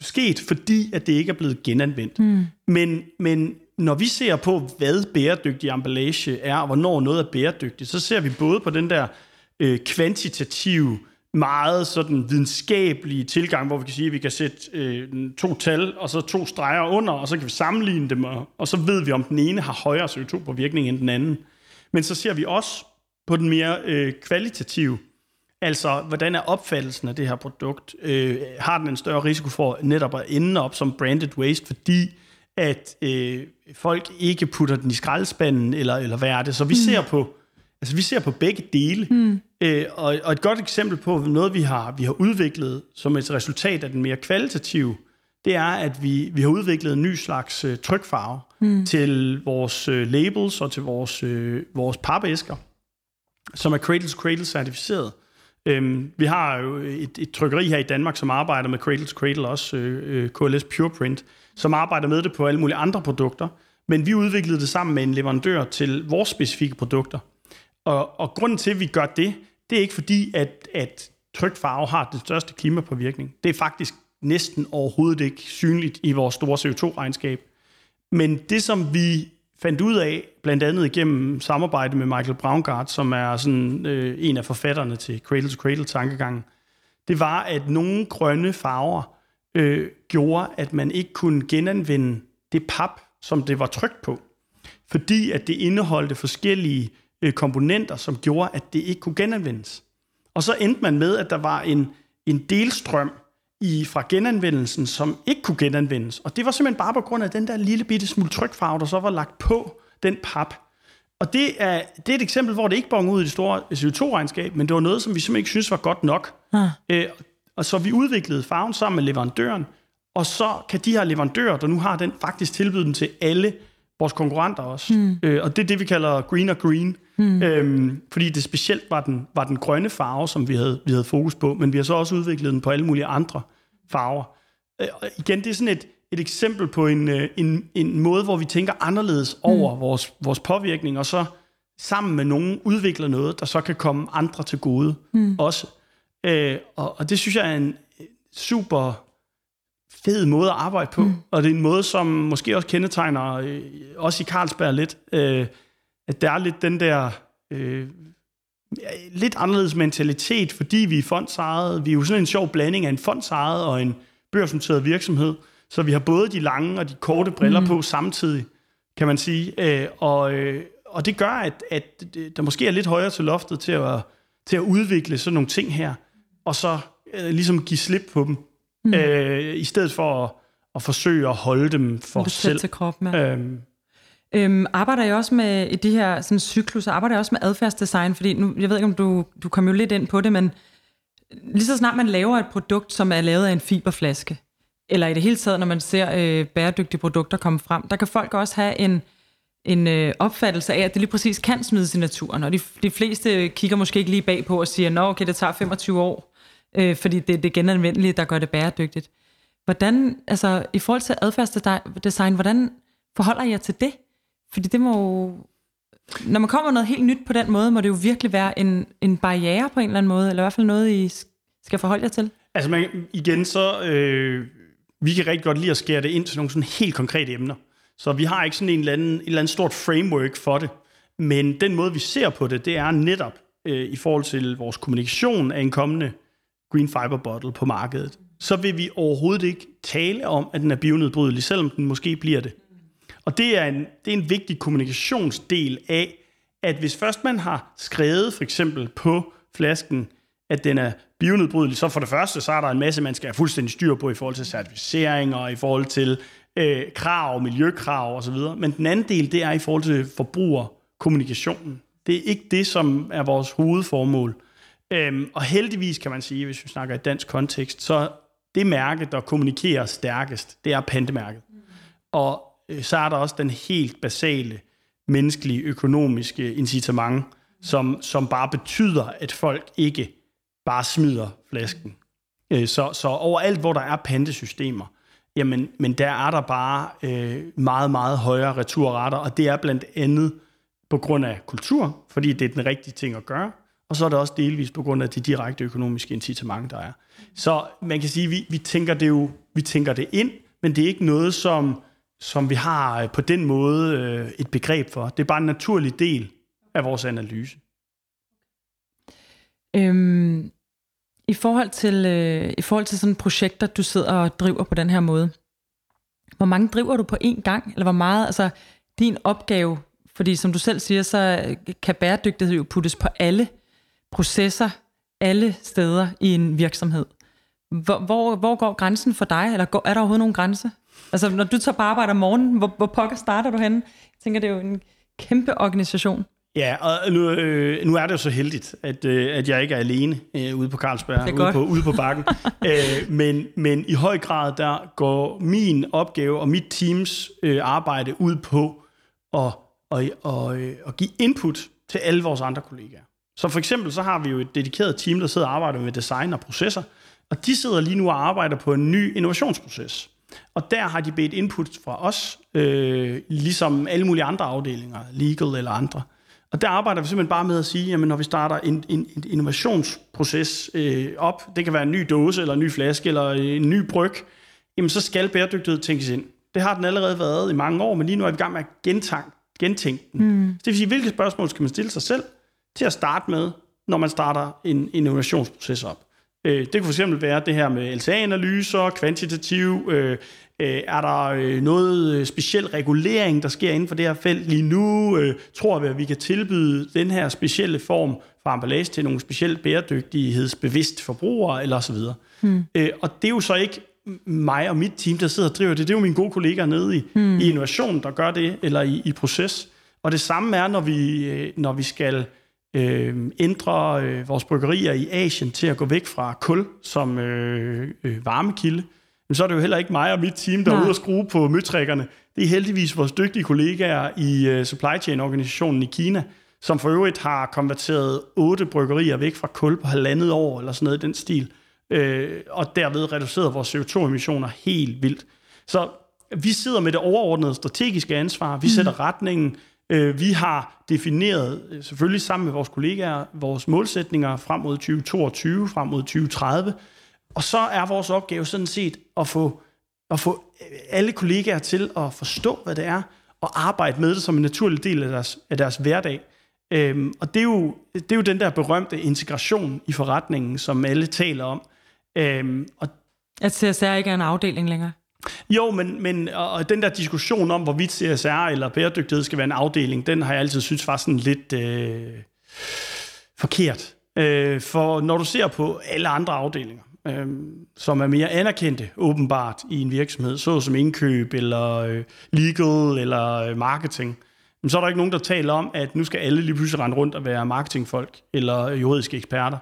Speaker 3: sket, fordi at det ikke er blevet genanvendt. Mm. Men, men når vi ser på, hvad bæredygtig emballage er, og hvornår noget er bæredygtigt, så ser vi både på den der øh, kvantitative, meget sådan videnskabelige tilgang, hvor vi kan sige, at vi kan sætte øh, to tal, og så to streger under, og så kan vi sammenligne dem, og, og så ved vi, om den ene har højere CO2-påvirkning end den anden. Men så ser vi også på den mere øh, kvalitative, altså hvordan er opfattelsen af det her produkt? Øh, har den en større risiko for netop at ende op som branded waste, fordi at øh, folk ikke putter den i skraldespanden, eller, eller hvad er det? Så vi mm. ser på altså vi ser på begge dele. Mm. Øh, og, og et godt eksempel på noget, vi har, vi har udviklet som et resultat af den mere kvalitative, det er, at vi, vi har udviklet en ny slags øh, trykfarve mm. til vores øh, labels og til vores, øh, vores papæsker, som er Cradle to Cradle certificeret. Øhm, vi har jo et, et trykkeri her i Danmark, som arbejder med Cradle to Cradle, også øh, øh KLS Pureprint, som arbejder med det på alle mulige andre produkter. Men vi udviklede det sammen med en leverandør til vores specifikke produkter. Og, og grunden til, at vi gør det, det er ikke fordi, at, at trygt farve har den største klimapåvirkning. Det er faktisk næsten overhovedet ikke synligt i vores store CO2-regnskab. Men det, som vi fandt ud af, blandt andet igennem samarbejde med Michael Braungart, som er sådan, øh, en af forfatterne til Cradle to Cradle-tankegangen, det var, at nogle grønne farver øh, gjorde, at man ikke kunne genanvende det pap, som det var trykt på. Fordi at det indeholdte forskellige øh, komponenter, som gjorde, at det ikke kunne genanvendes. Og så endte man med, at der var en, en delstrøm i, fra genanvendelsen, som ikke kunne genanvendes. Og det var simpelthen bare på grund af den der lille bitte smule trykfarve, der så var lagt på den pap. Og det er, det er et eksempel, hvor det ikke bonger ud i det store CO2-regnskab, men det var noget, som vi simpelthen ikke synes var godt nok. Ah. Øh, og så vi udviklede farven sammen med leverandøren, og så kan de her leverandører, der nu har den, faktisk tilbyde den til alle vores konkurrenter også. Mm. Øh, og det er det, vi kalder green og green. Mm. Øhm, fordi det specielt var den, var den grønne farve, som vi havde, vi havde fokus på, men vi har så også udviklet den på alle mulige andre farver. Øh, igen, det er sådan et, et eksempel på en, øh, en, en måde, hvor vi tænker anderledes over mm. vores, vores påvirkning, og så sammen med nogen udvikler noget, der så kan komme andre til gode mm. også. Øh, og, og det synes jeg er en super fed måde at arbejde på, mm. og det er en måde, som måske også kendetegner øh, også i Carlsberg lidt, øh, at der er lidt den der øh, lidt anderledes mentalitet, fordi vi er fondsejet. Vi er jo sådan en sjov blanding af en fondsejet og en børsnoteret virksomhed, så vi har både de lange og de korte briller mm. på samtidig, kan man sige. Øh, og, øh, og det gør, at, at der måske er lidt højere til loftet til at, til at udvikle sådan nogle ting her, og så øh, ligesom give slip på dem mm. øh, i stedet for at, at forsøge at holde dem for Besæt selv.
Speaker 2: Til kroppen, ja. øhm, Øhm, arbejder jeg også med i de her sådan, cykluser, arbejder jeg også med adfærdsdesign, fordi nu, jeg ved ikke, om du, du kom jo lidt ind på det, men lige så snart man laver et produkt, som er lavet af en fiberflaske, eller i det hele taget, når man ser øh, bæredygtige produkter komme frem, der kan folk også have en, en øh, opfattelse af, at det lige præcis kan smides i naturen, og de, de fleste kigger måske ikke lige bag på og siger, nå okay, det tager 25 år, øh, fordi det er det genanvendelige, der gør det bæredygtigt. Hvordan, altså i forhold til adfærdsdesign, hvordan forholder jeg til det? Fordi det må jo, Når man kommer noget helt nyt på den måde, må det jo virkelig være en, en barriere på en eller anden måde, eller i hvert fald noget, I skal forholde jer til.
Speaker 3: Altså man, igen, så øh, vi kan rigtig godt lide at skære det ind til nogle sådan helt konkrete emner. Så vi har ikke sådan en eller anden, en eller andet stort framework for det. Men den måde, vi ser på det, det er netop øh, i forhold til vores kommunikation af en kommende green fiber bottle på markedet, så vil vi overhovedet ikke tale om, at den er bionedbrydelig, selvom den måske bliver det. Og det er, en, det er en vigtig kommunikationsdel af, at hvis først man har skrevet for eksempel på flasken, at den er bionedbrydelig, så for det første, så er der en masse, man skal have fuldstændig styr på i forhold til certificering og i forhold til øh, krav, miljøkrav osv. Men den anden del, det er i forhold til forbrugerkommunikationen. Det er ikke det, som er vores hovedformål. Øhm, og heldigvis kan man sige, hvis vi snakker i dansk kontekst, så det mærke, der kommunikerer stærkest, det er pantemærket. Mm. Og øh, så er der også den helt basale menneskelige økonomiske incitament, som, som bare betyder, at folk ikke bare smider flasken. Øh, så, så overalt, hvor der er pantesystemer, jamen, men der er der bare øh, meget, meget højere returretter, og det er blandt andet på grund af kultur, fordi det er den rigtige ting at gøre, og så er det også delvis på grund af de direkte økonomiske incitament, der er. Så man kan sige, at vi, vi tænker det jo vi tænker det ind, men det er ikke noget, som, som vi har øh, på den måde øh, et begreb for. Det er bare en naturlig del af vores analyse.
Speaker 2: Øhm, i forhold til, øh, i forhold til sådan projekter, du sidder og driver på den her måde, hvor mange driver du på én gang? Eller hvor meget, altså din opgave, fordi som du selv siger, så kan bæredygtighed jo puttes på alle processer, alle steder i en virksomhed. Hvor, hvor, hvor går grænsen for dig? Eller går, er der overhovedet nogen grænse? Altså, når du tager på arbejde om morgenen, hvor, hvor pokker starter du henne? Jeg tænker, det er jo en kæmpe organisation.
Speaker 3: Ja, og nu, øh, nu er det jo så heldigt, at, øh, at jeg ikke er alene øh, ude på Carlsberg, ude på, ude på bakken. (laughs) øh, men, men i høj grad, der går min opgave og mit teams øh, arbejde ud på at, at, at, at, at give input til alle vores andre kollegaer. Så for eksempel så har vi jo et dedikeret team, der sidder og arbejder med design og processer, og de sidder lige nu og arbejder på en ny innovationsproces. Og der har de bedt input fra os, øh, ligesom alle mulige andre afdelinger, legal eller andre. Og der arbejder vi simpelthen bare med at sige, at når vi starter en, en, en innovationsproces øh, op, det kan være en ny dåse, eller en ny flaske, eller en ny bryg, jamen så skal bæredygtighed tænkes ind. Det har den allerede været i mange år, men lige nu er vi i gang med at gentænke, gentænke den. Mm. Det vil sige, hvilke spørgsmål skal man stille sig selv til at starte med, når man starter en innovationsproces op? Øh, det kunne fx være det her med LTA-analyser, kvantitativ, øh, øh, er der øh, noget speciel regulering, der sker inden for det her felt lige nu? Øh, tror vi, at vi kan tilbyde den her specielle form for emballage til nogle specielt bæredygtighedsbevidste forbrugere, eller så videre. Hmm. Øh, og det er jo så ikke mig og mit team, der sidder og driver det. Det er jo mine gode kollegaer nede i, hmm. i innovation, der gør det, eller i, i proces. Og det samme er, når vi, når vi skal øh, ændre øh, vores bryggerier i Asien til at gå væk fra kul som øh, øh, varmekilde, men så er det jo heller ikke mig og mit team, der Nej. er ude og skrue på møtrækkerne. Det er heldigvis vores dygtige kollegaer i uh, supply chain-organisationen i Kina, som for øvrigt har konverteret otte bryggerier væk fra kul på halvandet år, eller sådan noget i den stil, øh, og derved reduceret vores CO2-emissioner helt vildt. Så vi sidder med det overordnede strategiske ansvar, vi mm. sætter retningen, Øh, Øh, vi har defineret, øh, selvfølgelig sammen med vores kollegaer, vores målsætninger frem mod 2022, frem mod 2030. Og så er vores opgave sådan set at få, at få øh, alle kollegaer til at forstå, hvad det er, og arbejde med det som en naturlig del af deres, af deres hverdag. Øhm, og det er, jo, det er jo den der berømte integration i forretningen, som alle taler om. Øhm,
Speaker 2: og at CSR ikke er en afdeling længere?
Speaker 3: Jo, men, men og den der diskussion om, hvorvidt CSR eller bæredygtighed skal være en afdeling, den har jeg altid synes var sådan lidt øh, forkert. Øh, for når du ser på alle andre afdelinger, øh, som er mere anerkendte åbenbart i en virksomhed, såsom indkøb eller øh, legal eller øh, marketing, så er der ikke nogen, der taler om, at nu skal alle lige pludselig rende rundt og være marketingfolk eller juridiske eksperter.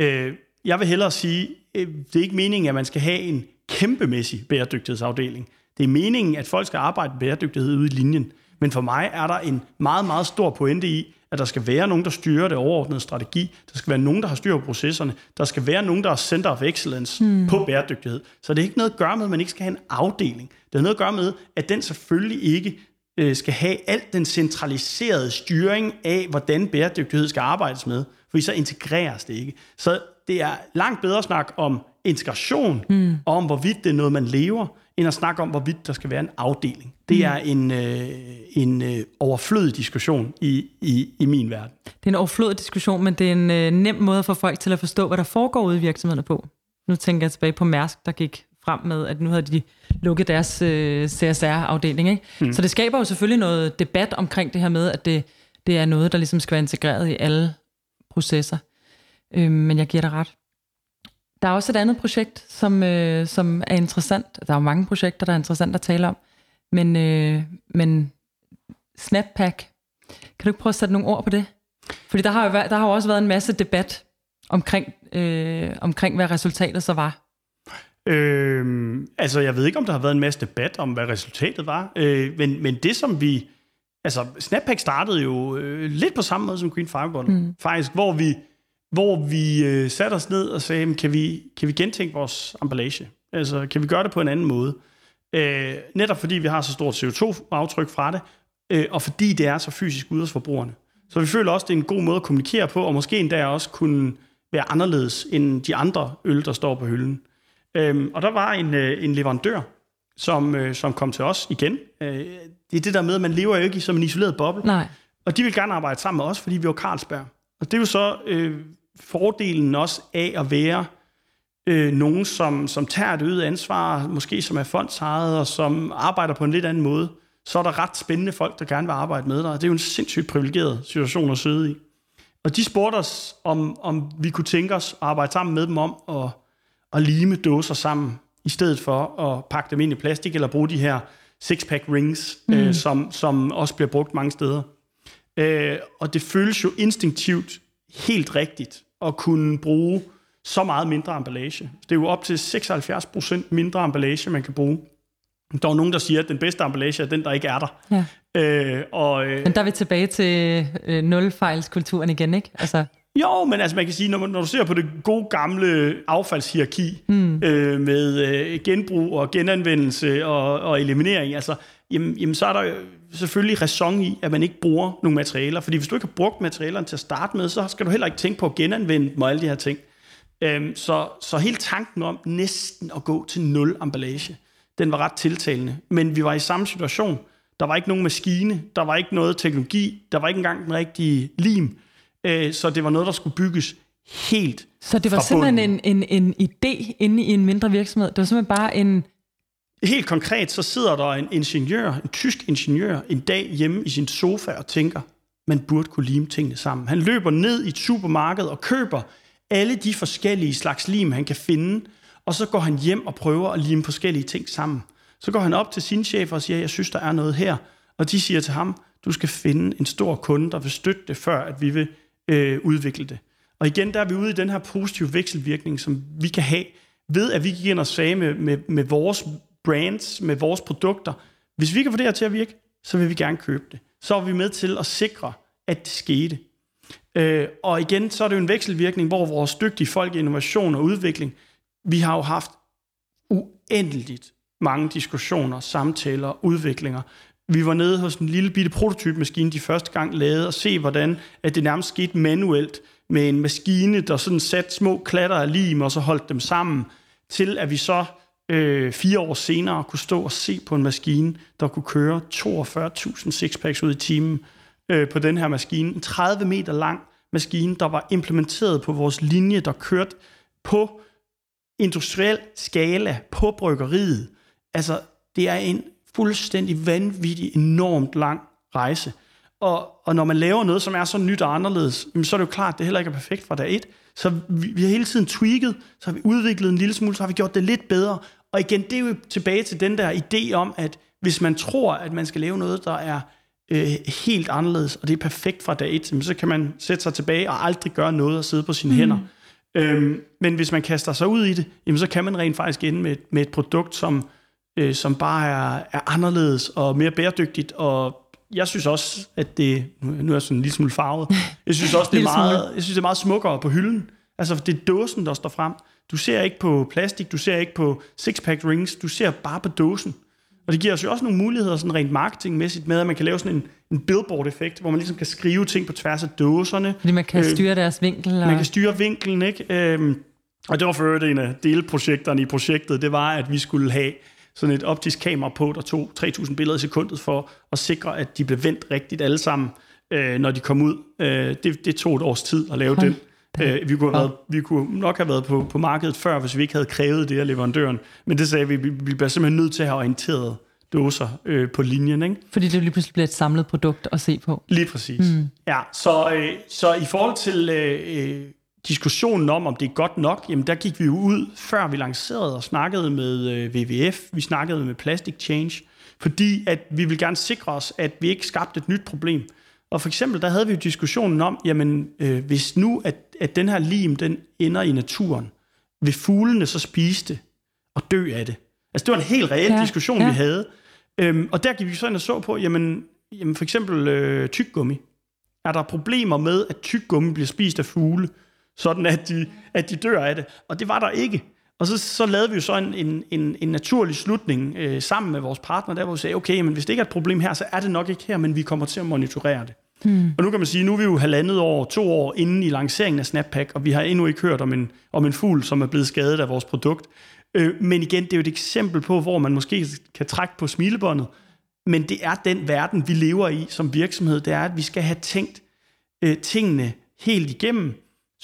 Speaker 3: Øh, jeg vil hellere sige, øh, det er ikke meningen, at man skal have en kæmpemæssig bæredygtighedsafdeling. Det er meningen, at folk skal arbejde med bæredygtighed ude i linjen. Men for mig er der en meget, meget stor pointe i, at der skal være nogen, der styrer det overordnede strategi. Der skal være nogen, der har styr på processerne. Der skal være nogen, der er center of excellence hmm. på bæredygtighed. Så det er ikke noget at gøre med, at man ikke skal have en afdeling. Det er noget at gøre med, at den selvfølgelig ikke øh, skal have alt den centraliserede styring af, hvordan bæredygtighed skal arbejdes med. For så integreres det ikke. Så det er langt bedre at snakke om integration, mm. og om hvorvidt det er noget, man lever, end at snakke om, hvorvidt der skal være en afdeling. Det mm. er en, øh, en øh, overflødig diskussion i, i, i min verden.
Speaker 2: Det er en overflødig diskussion, men det er en øh, nem måde for folk til at forstå, hvad der foregår ude i virksomhederne på. Nu tænker jeg tilbage på Mærsk, der gik frem med, at nu havde de lukket deres øh, CSR-afdeling. Ikke? Mm. Så det skaber jo selvfølgelig noget debat omkring det her med, at det, det er noget, der ligesom skal være integreret i alle processer. Øh, men jeg giver dig ret. Der er også et andet projekt, som, øh, som er interessant. Der er jo mange projekter, der er interessant at tale om. Men, øh, men Snappack, kan du ikke prøve at sætte nogle ord på det? Fordi der har jo, der har jo også været en masse debat omkring, øh, omkring hvad resultatet så var.
Speaker 3: Øh, altså, jeg ved ikke, om der har været en masse debat om, hvad resultatet var, øh, men, men det, som vi... Altså, Snappack startede jo øh, lidt på samme måde som Green Fireball, mm. faktisk, hvor vi, hvor vi øh, satte os ned og sagde, kan vi, kan vi gentænke vores emballage? Altså, kan vi gøre det på en anden måde? Øh, netop fordi vi har så stort CO2-aftryk fra det, øh, og fordi det er så fysisk ude hos forbrugerne. Så vi føler også, det er en god måde at kommunikere på, og måske endda også kunne være anderledes end de andre øl, der står på hylden. Øhm, og der var en, øh, en leverandør, som, øh, som kom til os igen. Øh, det er det der med, at man lever jo ikke som en isoleret boble.
Speaker 2: Nej.
Speaker 3: Og de vil gerne arbejde sammen med os, fordi vi var Carlsberg. Og det er jo så øh, fordelen også af at være øh, nogen, som, som tager et øget ansvar, måske som er fondsejet, og som arbejder på en lidt anden måde. Så er der ret spændende folk, der gerne vil arbejde med dig. Det er jo en sindssygt privilegeret situation at sidde i. Og de spurgte os, om, om vi kunne tænke os at arbejde sammen med dem om at, at lime dåser sammen, i stedet for at pakke dem ind i plastik, eller bruge de her six-pack rings, mm. øh, som, som også bliver brugt mange steder. Øh, og det føles jo instinktivt helt rigtigt at kunne bruge så meget mindre emballage. Det er jo op til 76% mindre emballage, man kan bruge. Der er nogen, der siger, at den bedste emballage er den, der ikke er der.
Speaker 2: Ja.
Speaker 3: Øh, og, øh,
Speaker 2: Men der er vi tilbage til øh, nulfejlskulturen igen, ikke? Altså,
Speaker 3: jo, men altså man kan sige, når, når du ser på det gode gamle affaldshierarki mm. øh, med øh, genbrug og genanvendelse og, og eliminering, altså, jamen, jamen så er der selvfølgelig ræson i, at man ikke bruger nogle materialer. Fordi hvis du ikke har brugt materialerne til at starte med, så skal du heller ikke tænke på at genanvende dem og alle de her ting. Øhm, så, så hele tanken om næsten at gå til nul emballage, den var ret tiltalende. Men vi var i samme situation. Der var ikke nogen maskine, der var ikke noget teknologi, der var ikke engang den rigtige lim. Øh, så det var noget, der skulle bygges helt
Speaker 2: Så det var simpelthen en, en, en idé inde i en mindre virksomhed? Det var simpelthen bare en...
Speaker 3: Helt konkret, så sidder der en ingeniør, en tysk ingeniør, en dag hjemme i sin sofa og tænker, man burde kunne lime tingene sammen. Han løber ned i et supermarked og køber alle de forskellige slags lim, han kan finde, og så går han hjem og prøver at lime forskellige ting sammen. Så går han op til sin chef og siger, jeg synes, der er noget her. Og de siger til ham, du skal finde en stor kunde, der vil støtte det, før at vi vil øh, udvikle det. Og igen, der er vi ude i den her positive vekselvirkning, som vi kan have, ved at vi gik ind og sagde med, med, med vores brands, med vores produkter, hvis vi kan få det her til at virke, så vil vi gerne købe det. Så er vi med til at sikre, at det skete. Øh, og igen, så er det jo en vekselvirkning, hvor vores dygtige folk i innovation og udvikling, vi har jo haft uendeligt mange diskussioner, samtaler, udviklinger. Vi var nede hos en lille bitte prototypemaskine, de første gang lavede, og se, hvordan at det nærmest skete manuelt med en maskine, der sådan satte små klatter af lim, og så holdt dem sammen, til at vi så øh, fire år senere kunne stå og se på en maskine, der kunne køre 42.000 sixpacks ud i timen øh, på den her maskine. En 30 meter lang maskine, der var implementeret på vores linje, der kørte på industriel skala på bryggeriet. Altså, det er en fuldstændig vanvittig, enormt lang rejse. Og, og når man laver noget, som er så nyt og anderledes, så er det jo klart, at det heller ikke er perfekt fra dag et. Så vi, vi har hele tiden tweaked, så har vi udviklet en lille smule, så har vi gjort det lidt bedre. Og igen, det er jo tilbage til den der idé om, at hvis man tror, at man skal lave noget, der er øh, helt anderledes, og det er perfekt fra dag et, så kan man sætte sig tilbage og aldrig gøre noget og sidde på sine mm. hænder. Øhm, men hvis man kaster sig ud i det, jamen, så kan man rent faktisk ende med, med et produkt, som, øh, som bare er, er anderledes og mere bæredygtigt, og jeg synes også, at det, nu er jeg sådan en lille smule farvet, (laughs) jeg synes også, det er meget, jeg synes, det er meget smukkere på hylden. Altså, det er dåsen, der står frem. Du ser ikke på plastik, du ser ikke på six-pack rings, du ser bare på dåsen. Og det giver os jo også nogle muligheder sådan rent marketingmæssigt med, at man kan lave sådan en, en billboard-effekt, hvor man ligesom kan skrive ting på tværs af dåserne.
Speaker 2: Fordi man kan øh, styre deres vinkel. Og...
Speaker 3: Man kan styre vinkelen, ikke? Øhm, og det var for øvrigt en af delprojekterne i projektet, det var, at vi skulle have sådan et optisk kamera på, der tog 3.000 billeder i sekundet for at sikre, at de blev vendt rigtigt alle sammen, øh, når de kom ud. Øh, det, det tog et års tid at lave den. Øh, vi, kunne have været, vi kunne nok have været på, på markedet før, hvis vi ikke havde krævet det af leverandøren. Men det sagde vi, vi, vi bliver simpelthen nødt til at have orienteret dåser øh, på linjen. Ikke?
Speaker 2: Fordi det lige pludselig bliver et samlet produkt at se på.
Speaker 3: Lige præcis. Mm. Ja, så, øh, så i forhold til øh, øh diskussionen om, om det er godt nok, jamen der gik vi jo ud, før vi lancerede og snakkede med øh, WWF, vi snakkede med Plastic Change, fordi at vi vil gerne sikre os, at vi ikke skabte et nyt problem. Og for eksempel, der havde vi jo diskussionen om, jamen øh, hvis nu, at, at den her lim, den ender i naturen, vil fuglene så spise det? at dø af det. Altså, det var en helt reel ja, diskussion, ja. vi havde. Øhm, og der gik vi så ind og så på, jamen, jamen for eksempel øh, tyggummi. Er der problemer med, at tyggummi bliver spist af fugle, sådan at de, at de dør af det? Og det var der ikke. Og så, så lavede vi jo så en, en, en, en naturlig slutning øh, sammen med vores partner, der hvor vi sagde, okay, men hvis det ikke er et problem her, så er det nok ikke her, men vi kommer til at monitorere det. Hmm. Og nu kan man sige, nu er vi jo halvandet år, to år inden i lanceringen af Snappack, og vi har endnu ikke hørt om en, om en fugl, som er blevet skadet af vores produkt. Øh, men igen, det er jo et eksempel på, hvor man måske kan trække på smilebåndet, men det er den verden, vi lever i som virksomhed. Det er, at vi skal have tænkt øh, tingene helt igennem,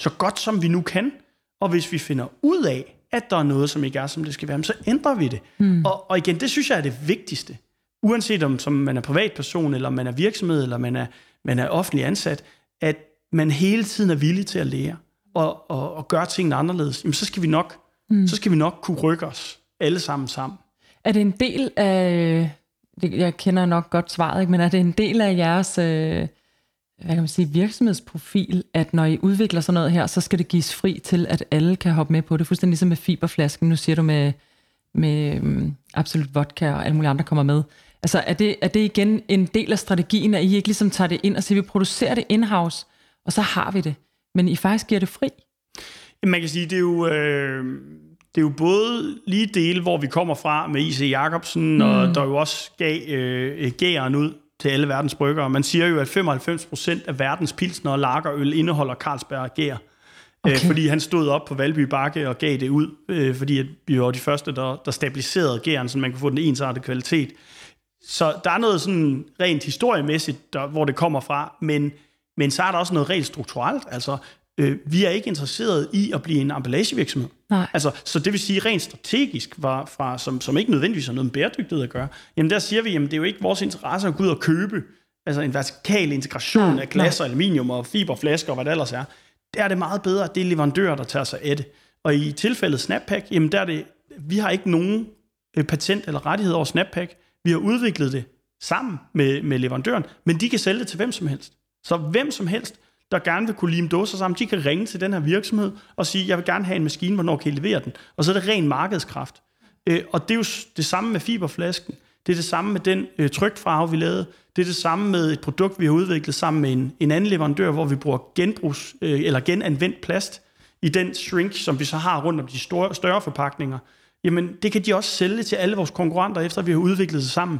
Speaker 3: så godt som vi nu kan. Og hvis vi finder ud af, at der er noget, som ikke er, som det skal være, så ændrer vi det. Mm. Og, og igen, det synes jeg er det vigtigste. Uanset om som man er privatperson, eller man er virksomhed, eller man er, man er offentlig ansat, at man hele tiden er villig til at lære og, og, og gøre tingene anderledes, jamen så skal vi nok, mm. så skal vi nok kunne rykke os alle sammen sammen.
Speaker 2: Er det en del af, jeg kender nok godt svaret, ikke? men er det en del af jeres øh, hvad kan man sige, virksomhedsprofil, at når I udvikler sådan noget her, så skal det gives fri til, at alle kan hoppe med på det, fuldstændig ligesom med fiberflasken. Nu siger du med, med um, Absolut Vodka og alle mulige andre kommer med. Altså er det, er det igen en del af strategien, at I ikke ligesom tager det ind og siger, vi producerer det in-house, og så har vi det, men I faktisk giver det fri?
Speaker 3: Man kan sige, det er jo... Øh det er jo både lige dele, hvor vi kommer fra med I.C. Jacobsen, mm. og der jo også gav øh, gæren ud til alle verdens bryggere. Man siger jo, at 95% af verdens pilsner og lagerøl indeholder Carlsberg gær. Øh, okay. Øh, fordi han stod op på Valby Bakke og gav det ud, øh, fordi at vi var de første, der, der stabiliserede gæren, så man kunne få den ensartede kvalitet. Så der er noget sådan rent historiemæssigt, der, hvor det kommer fra, men, men så er der også noget rent strukturelt. Altså, øh, vi er ikke interesseret i at blive en emballagevirksomhed. Nej. Altså, så det vil sige rent strategisk, var fra, som, som ikke nødvendigvis har noget med bæredygtighed at gøre, jamen der siger vi, jamen det er jo ikke vores interesse at gå ud og købe altså en vertikal integration af glas og aluminium og fiberflasker og hvad det ellers er. Der er det meget bedre, at det er leverandører, der tager sig af det. Og i tilfældet Snappack, jamen der er det, vi har ikke nogen øh, patent eller rettighed over Snappack. Vi har udviklet det sammen med, med leverandøren, men de kan sælge det til hvem som helst. Så hvem som helst der gerne vil kunne lime dåser sammen, de kan ringe til den her virksomhed og sige, jeg vil gerne have en maskine, hvornår kan I levere den? Og så er det ren markedskraft. Øh, og det er jo det samme med fiberflasken. Det er det samme med den øh, trykfarve, vi lavede. Det er det samme med et produkt, vi har udviklet sammen med en, en anden leverandør, hvor vi bruger genbrugs, øh, eller genanvendt plast i den shrink, som vi så har rundt om de store, større forpakninger. Jamen, det kan de også sælge til alle vores konkurrenter, efter vi har udviklet det sammen.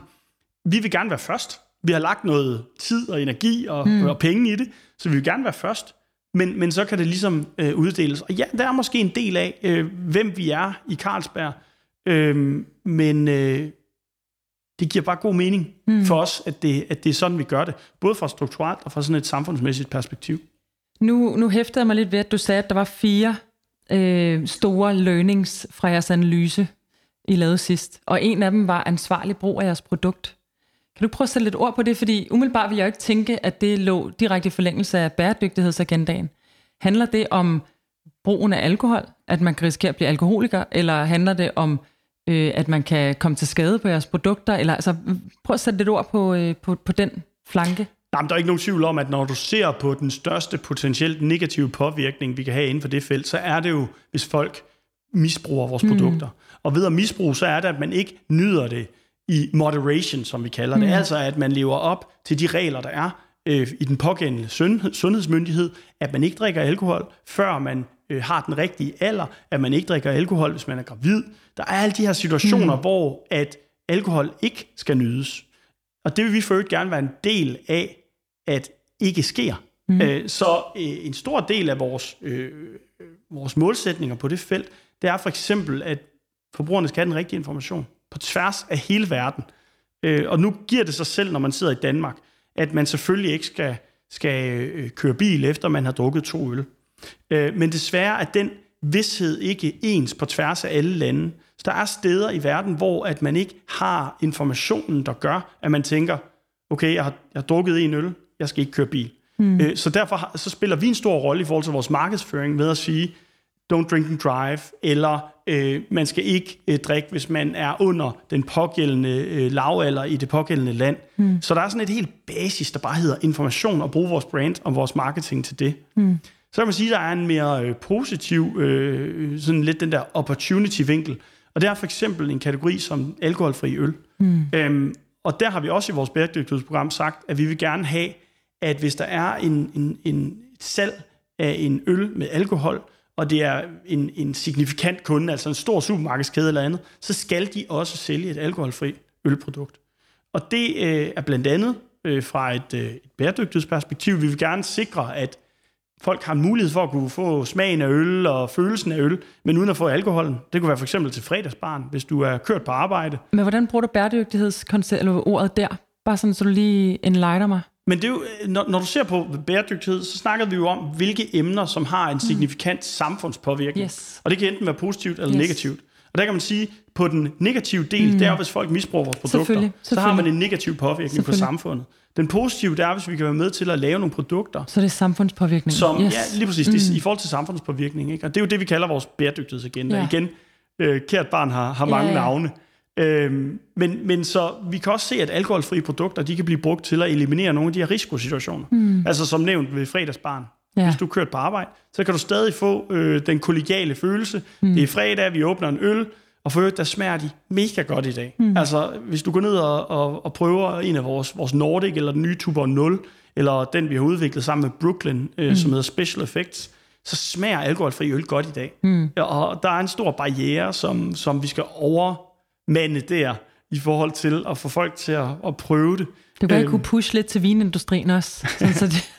Speaker 3: Vi vil gerne være først. Vi har lagt noget tid og energi og, mm. og penge i det, så vi vil gerne være først. Men, men så kan det ligesom øh, uddeles. Og ja, der er måske en del af, øh, hvem vi er i Carlsberg, øh, men øh, det giver bare god mening mm. for os, at det, at det er sådan, vi gør det. Både fra strukturelt og fra sådan et samfundsmæssigt perspektiv.
Speaker 2: Nu, nu hæftede jeg mig lidt ved, at du sagde, at der var fire øh, store learnings fra jeres analyse, I lavede sidst. Og en af dem var ansvarlig brug af jeres produkt. Kan du prøve at sætte lidt ord på det? Fordi umiddelbart vil jeg jo ikke tænke, at det lå direkte i forlængelse af bæredygtighedsagendaen. Handler det om brugen af alkohol, at man kan risikere at blive alkoholiker, eller handler det om, øh, at man kan komme til skade på jeres produkter? Eller, altså, prøv at sætte lidt ord på, øh, på, på den flanke.
Speaker 3: Jamen, der er ikke nogen tvivl om, at når du ser på den største potentielt negative påvirkning, vi kan have inden for det felt, så er det jo, hvis folk misbruger vores mm. produkter. Og ved at misbruge, så er det, at man ikke nyder det i moderation, som vi kalder det. Mm. Altså at man lever op til de regler, der er øh, i den pågældende sundhed, sundhedsmyndighed, at man ikke drikker alkohol, før man øh, har den rigtige alder, at man ikke drikker alkohol, hvis man er gravid. Der er alle de her situationer, mm. hvor at alkohol ikke skal nydes. Og det vil vi for gerne være en del af, at ikke sker. Mm. Øh, så øh, en stor del af vores, øh, vores målsætninger på det felt, det er for eksempel, at forbrugerne skal have den rigtige information på tværs af hele verden. Øh, og nu giver det sig selv, når man sidder i Danmark, at man selvfølgelig ikke skal, skal øh, køre bil, efter man har drukket to øl. Øh, men desværre er den vidshed ikke ens på tværs af alle lande. Så der er steder i verden, hvor at man ikke har informationen, der gør, at man tænker, okay, jeg har, jeg har drukket en øl, jeg skal ikke køre bil. Mm. Øh, så derfor så spiller vi en stor rolle i forhold til vores markedsføring med at sige, don't drink and drive, eller øh, man skal ikke øh, drikke, hvis man er under den pågældende øh, lavalder i det pågældende land. Mm. Så der er sådan et helt basis, der bare hedder information, og bruge vores brand og vores marketing til det. Mm. Så kan man sige, at der er en mere øh, positiv, øh, sådan lidt den der opportunity-vinkel, Og det er for eksempel en kategori som alkoholfri øl. Mm. Øhm, og der har vi også i vores bæredygtighedsprogram sagt, at vi vil gerne have, at hvis der er en, en, en salg af en øl med alkohol, og det er en, en signifikant kunde, altså en stor supermarkedskæde eller andet, så skal de også sælge et alkoholfri ølprodukt. Og det øh, er blandt andet øh, fra et, øh, et bæredygtighedsperspektiv. Vi vil gerne sikre, at folk har en mulighed for at kunne få smagen af øl og følelsen af øl, men uden at få alkoholen. Det kunne være for eksempel til fredagsbarn, hvis du er kørt på arbejde.
Speaker 2: Men hvordan bruger du bæredygtighedskoncept, eller ordet der? Bare sådan, så du lige enlighter mig.
Speaker 3: Men det er jo, når, når du ser på bæredygtighed, så snakker vi jo om, hvilke emner, som har en signifikant mm. samfundspåvirkning.
Speaker 2: Yes.
Speaker 3: Og det kan enten være positivt eller yes. negativt. Og der kan man sige, på den negative del, mm. det er hvis folk misbruger vores produkter,
Speaker 2: Selvfølgelig.
Speaker 3: så har man en negativ påvirkning på samfundet. Den positive, det er, hvis vi kan være med til at lave nogle produkter.
Speaker 2: Så det er samfundspåvirkning.
Speaker 3: Som, yes. Ja, lige præcis. Mm. Det er, I forhold til samfundspåvirkning. Ikke? Og det er jo det, vi kalder vores bæredygtighedsagenda. Ja. Igen, øh, kært barn har, har mange ja, ja. navne. Øhm, men, men så vi kan også se, at alkoholfrie produkter, de kan blive brugt til at eliminere nogle af de her risikosituationer. Mm. Altså som nævnt ved fredagsbarn. Ja. Hvis du kørt på arbejde, så kan du stadig få øh, den kollegiale følelse. Mm. Det er fredag, vi åbner en øl, og for øvrigt, der smager de mega godt i dag. Mm. Altså, hvis du går ned og, og, og prøver en af vores, vores Nordic, eller den nye Tuber 0, eller den, vi har udviklet sammen med Brooklyn, øh, mm. som hedder Special Effects, så smager alkoholfri øl godt i dag. Mm. Og der er en stor barriere, som, som vi skal overmande der, i forhold til at få folk til at, at prøve det.
Speaker 2: Du kan øhm, kunne pushe lidt til vinindustrien også. Sådan, så det,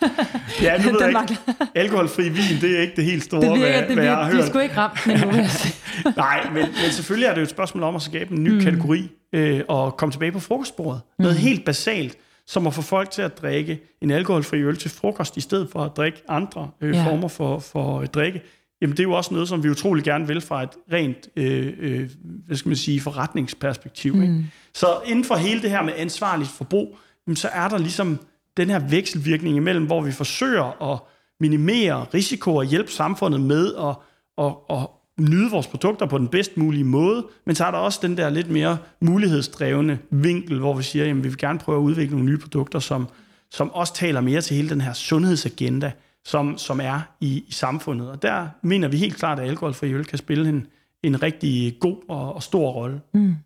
Speaker 3: ja, nu (laughs) ved jeg ikke. Alkoholfri vin, det er ikke det helt store, det virker, hvad,
Speaker 2: det
Speaker 3: hvad jeg har hørt.
Speaker 2: Det er sgu ikke ramt men nu, (laughs)
Speaker 3: Nej, men, men selvfølgelig er det jo et spørgsmål om at skabe en ny mm. kategori øh, og komme tilbage på frokostbordet. Mm. Noget helt basalt, som at få folk til at drikke en alkoholfri øl til frokost, i stedet for at drikke andre øh, ja. former for, for øh, drikke. Jamen det er jo også noget, som vi utrolig gerne vil fra et rent øh, øh, hvad skal man sige, forretningsperspektiv. Mm. Ikke? Så inden for hele det her med ansvarligt forbrug, jamen, så er der ligesom den her vekselvirkning imellem, hvor vi forsøger at minimere risiko og hjælpe samfundet med at, at, at nyde vores produkter på den bedst mulige måde, men så er der også den der lidt mere mulighedsdrevne vinkel, hvor vi siger, at vi vil gerne prøve at udvikle nogle nye produkter, som, som også taler mere til hele den her sundhedsagenda, som, som er i, i samfundet. Og der mener vi helt klart, at alkoholfri øl kan spille en, en rigtig god og, og stor rolle. Mm.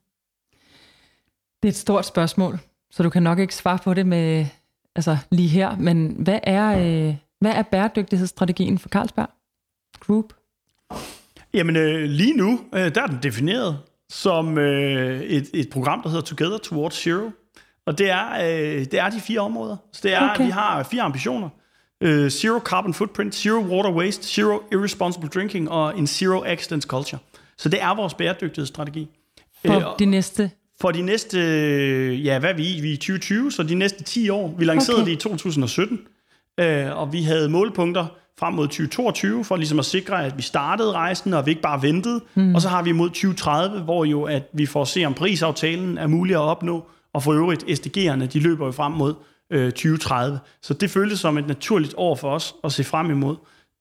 Speaker 2: Det er et stort spørgsmål, så du kan nok ikke svare på det med altså lige her, men hvad er, øh, hvad er bæredygtighedsstrategien for Carlsberg Group?
Speaker 3: Jamen øh, lige nu, øh, der er den defineret som øh, et, et program, der hedder Together Towards Zero. Og det er, øh, det er de fire områder. Så det er, okay. vi har fire ambitioner. Uh, zero carbon footprint, zero water waste, zero irresponsible drinking og en zero accidents culture. Så det er vores bæredygtighedsstrategi.
Speaker 2: For uh, de næste?
Speaker 3: For de næste, ja hvad er vi i? Vi er i 2020, så de næste 10 år. Vi lancerede okay. det i 2017, uh, og vi havde målpunkter frem mod 2022, for ligesom at sikre, at vi startede rejsen, og vi ikke bare ventede. Mm. Og så har vi mod 2030, hvor jo at vi får se, om prisaftalen er mulig at opnå, og for øvrigt SDG'erne, de løber jo frem mod øh, 2030. Så det føltes som et naturligt år for os at se frem imod.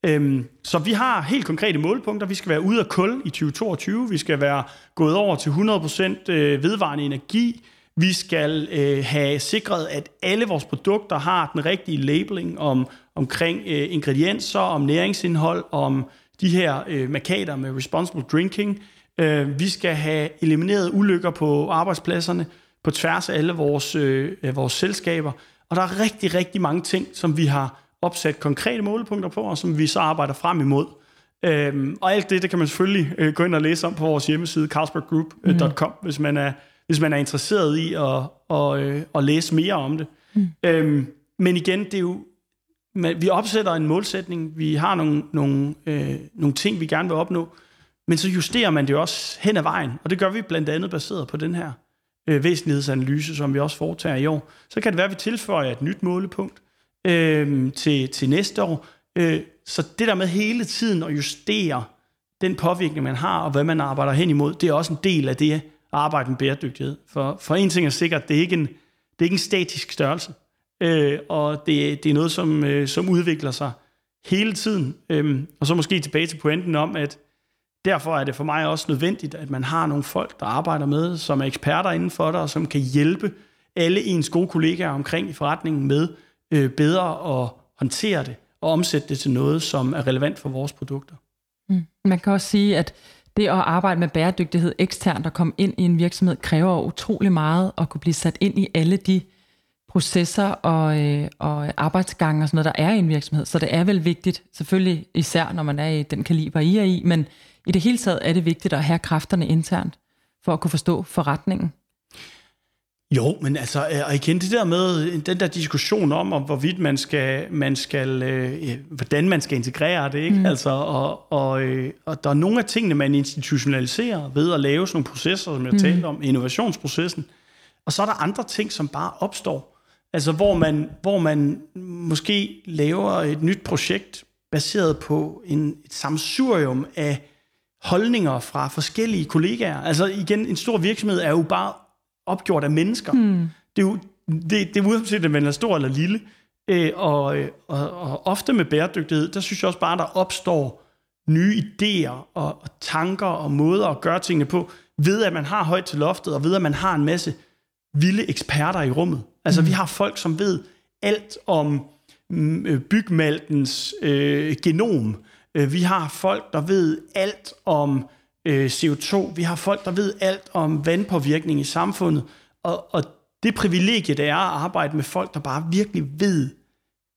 Speaker 3: Øhm, så vi har helt konkrete målpunkter. Vi skal være ude af kul i 2022. Vi skal være gået over til 100% øh, vedvarende energi. Vi skal øh, have sikret, at alle vores produkter har den rigtige labeling om, omkring øh, ingredienser, om næringsindhold, om de her øh, markader med responsible drinking. Øh, vi skal have elimineret ulykker på arbejdspladserne på tværs af alle vores, øh, vores selskaber. Og der er rigtig, rigtig mange ting, som vi har opsat konkrete målepunkter på, og som vi så arbejder frem imod. Øhm, og alt det, det kan man selvfølgelig øh, gå ind og læse om på vores hjemmeside, carlsberggroup.com, mm. hvis, man er, hvis man er interesseret i at, og, øh, at læse mere om det. Mm. Øhm, men igen, det er jo, vi opsætter en målsætning, vi har nogle, nogle, øh, nogle ting, vi gerne vil opnå, men så justerer man det også hen ad vejen, og det gør vi blandt andet baseret på den her øh, væsentlighedsanalyse, som vi også foretager i år. Så kan det være, at vi tilføjer et nyt målepunkt øh, til, til næste år. Øh, så det der med hele tiden at justere den påvirkning, man har, og hvad man arbejder hen imod, det er også en del af det at arbejde med bæredygtighed. For, for en ting er sikkert, det er ikke en, det er ikke en statisk størrelse. Øh, og det, det er noget, som, øh, som udvikler sig hele tiden. Øh, og så måske tilbage til pointen om, at derfor er det for mig også nødvendigt, at man har nogle folk, der arbejder med, som er eksperter inden for det, og som kan hjælpe alle ens gode kollegaer omkring i forretningen med øh, bedre at håndtere det og omsætte det til noget, som er relevant for vores produkter.
Speaker 2: Mm. Man kan også sige, at Det at arbejde med bæredygtighed eksternt og komme ind i en virksomhed kræver utrolig meget at kunne blive sat ind i alle de processer og, øh, og arbejdsgange og sådan noget, der er i en virksomhed. Så det er vel vigtigt, selvfølgelig især når man er i den kaliber, I er i, men i det hele taget er det vigtigt at have kræfterne internt for at kunne forstå forretningen.
Speaker 3: Jo, men altså, øh, og igen det der med den der diskussion om, om hvorvidt man skal, man skal øh, hvordan man skal integrere det, ikke? Mm. Altså, og, og, øh, og der er nogle af tingene, man institutionaliserer ved at lave sådan nogle processer, som jeg mm. talte om, innovationsprocessen, og så er der andre ting, som bare opstår. Altså, hvor man, hvor man måske laver et nyt projekt, baseret på en, et samsurium af holdninger fra forskellige kollegaer. Altså igen, en stor virksomhed er jo bare opgjort af mennesker. Hmm. Det er jo det, det er uanset, om man er stor eller lille. Øh, og, og, og ofte med bæredygtighed, der synes jeg også bare, der opstår nye idéer og, og tanker og måder at gøre tingene på, ved at man har højt til loftet, og ved at man har en masse vilde eksperter i rummet. Altså mm. vi har folk, som ved alt om mm, øh, bygmaltens øh, genom. Øh, vi har folk, der ved alt om øh, CO2. Vi har folk, der ved alt om vandpåvirkning i samfundet. Og, og det privilegie, det er at arbejde med folk, der bare virkelig ved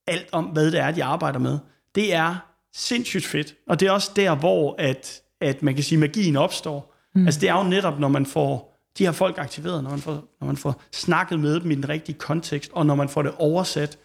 Speaker 3: alt om, hvad det er, de arbejder med, det er sindssygt fedt. Og det er også der, hvor at, at man kan sige, magien opstår. Mm. Altså det er jo netop, når man får de her folk aktiveret, når man, får, når man får snakket med dem i den rigtige kontekst, og når man får det oversat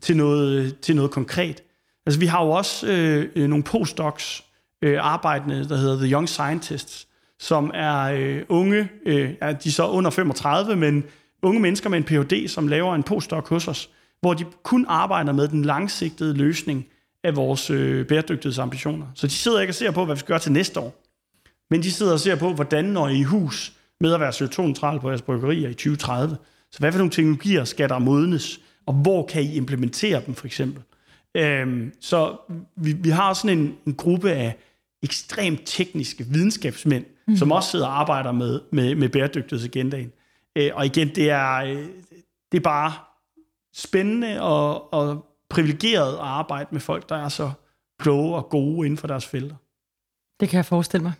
Speaker 3: til noget, til noget konkret. Altså vi har jo også øh, nogle postdocs øh, arbejdende, der hedder The Young Scientists, som er øh, unge, øh, ja, de så under 35, men unge mennesker med en Ph.D., som laver en postdoc hos os, hvor de kun arbejder med den langsigtede løsning af vores øh, bæredygtighedsambitioner. Så de sidder ikke og ser på, hvad vi skal gøre til næste år, men de sidder og ser på, hvordan når I i hus med at være CO2-neutral på jeres bryggerier i 2030. Så hvad for nogle teknologier skal der modnes, og hvor kan I implementere dem for eksempel? Øhm, så vi, vi har sådan en, en gruppe af ekstremt tekniske videnskabsmænd, mm. som også sidder og arbejder med, med, med bæredygtighedsagendaen. Øh, og igen, det er, øh, det er bare spændende og, og privilegeret at arbejde med folk, der er så kloge og gode inden for deres felter.
Speaker 2: Det kan jeg forestille mig.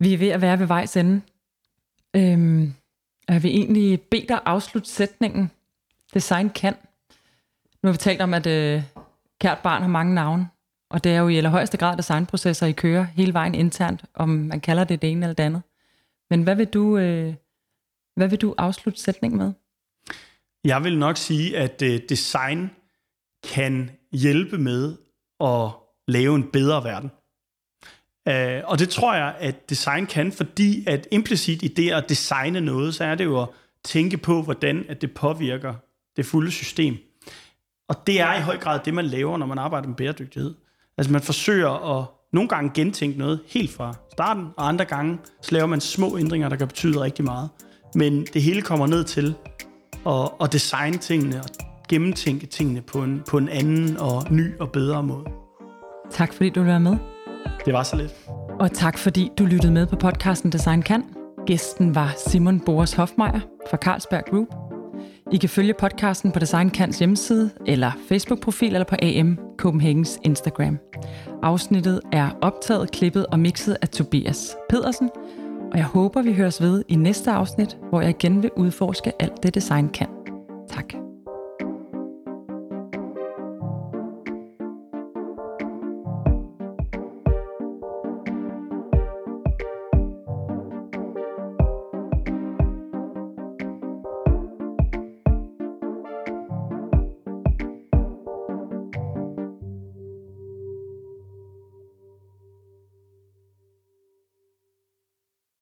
Speaker 2: Vi er ved at være ved vejs ende. Øhm, jeg vil egentlig bede dig afslutte sætningen. Design kan. Nu har vi talt om, at øh, kært barn har mange navne. Og det er jo i allerhøjeste grad designprocesser, I kører hele vejen internt, om man kalder det det ene eller det andet. Men hvad vil du, øh, hvad vil du afslutte sætningen med?
Speaker 3: Jeg vil nok sige, at øh, design kan hjælpe med at lave en bedre verden. Uh, og det tror jeg, at design kan, fordi at implicit i det at designe noget, så er det jo at tænke på, hvordan at det påvirker det fulde system. Og det er i høj grad det, man laver, når man arbejder med bæredygtighed. Altså man forsøger at nogle gange gentænke noget helt fra starten, og andre gange så laver man små ændringer, der kan betyde rigtig meget. Men det hele kommer ned til at, at designe tingene og gennemtænke tingene på en, på en anden og ny og bedre måde.
Speaker 2: Tak fordi du var med.
Speaker 3: Det var så lidt.
Speaker 2: Og tak fordi du lyttede med på podcasten Design Kan. Gæsten var Simon Boris Hofmeier fra Carlsberg Group. I kan følge podcasten på Design Kans hjemmeside, eller Facebook-profil, eller på AM Copenhagens Instagram. Afsnittet er optaget, klippet og mixet af Tobias Pedersen, og jeg håber, vi høres ved i næste afsnit, hvor jeg igen vil udforske alt det design kan. Tak.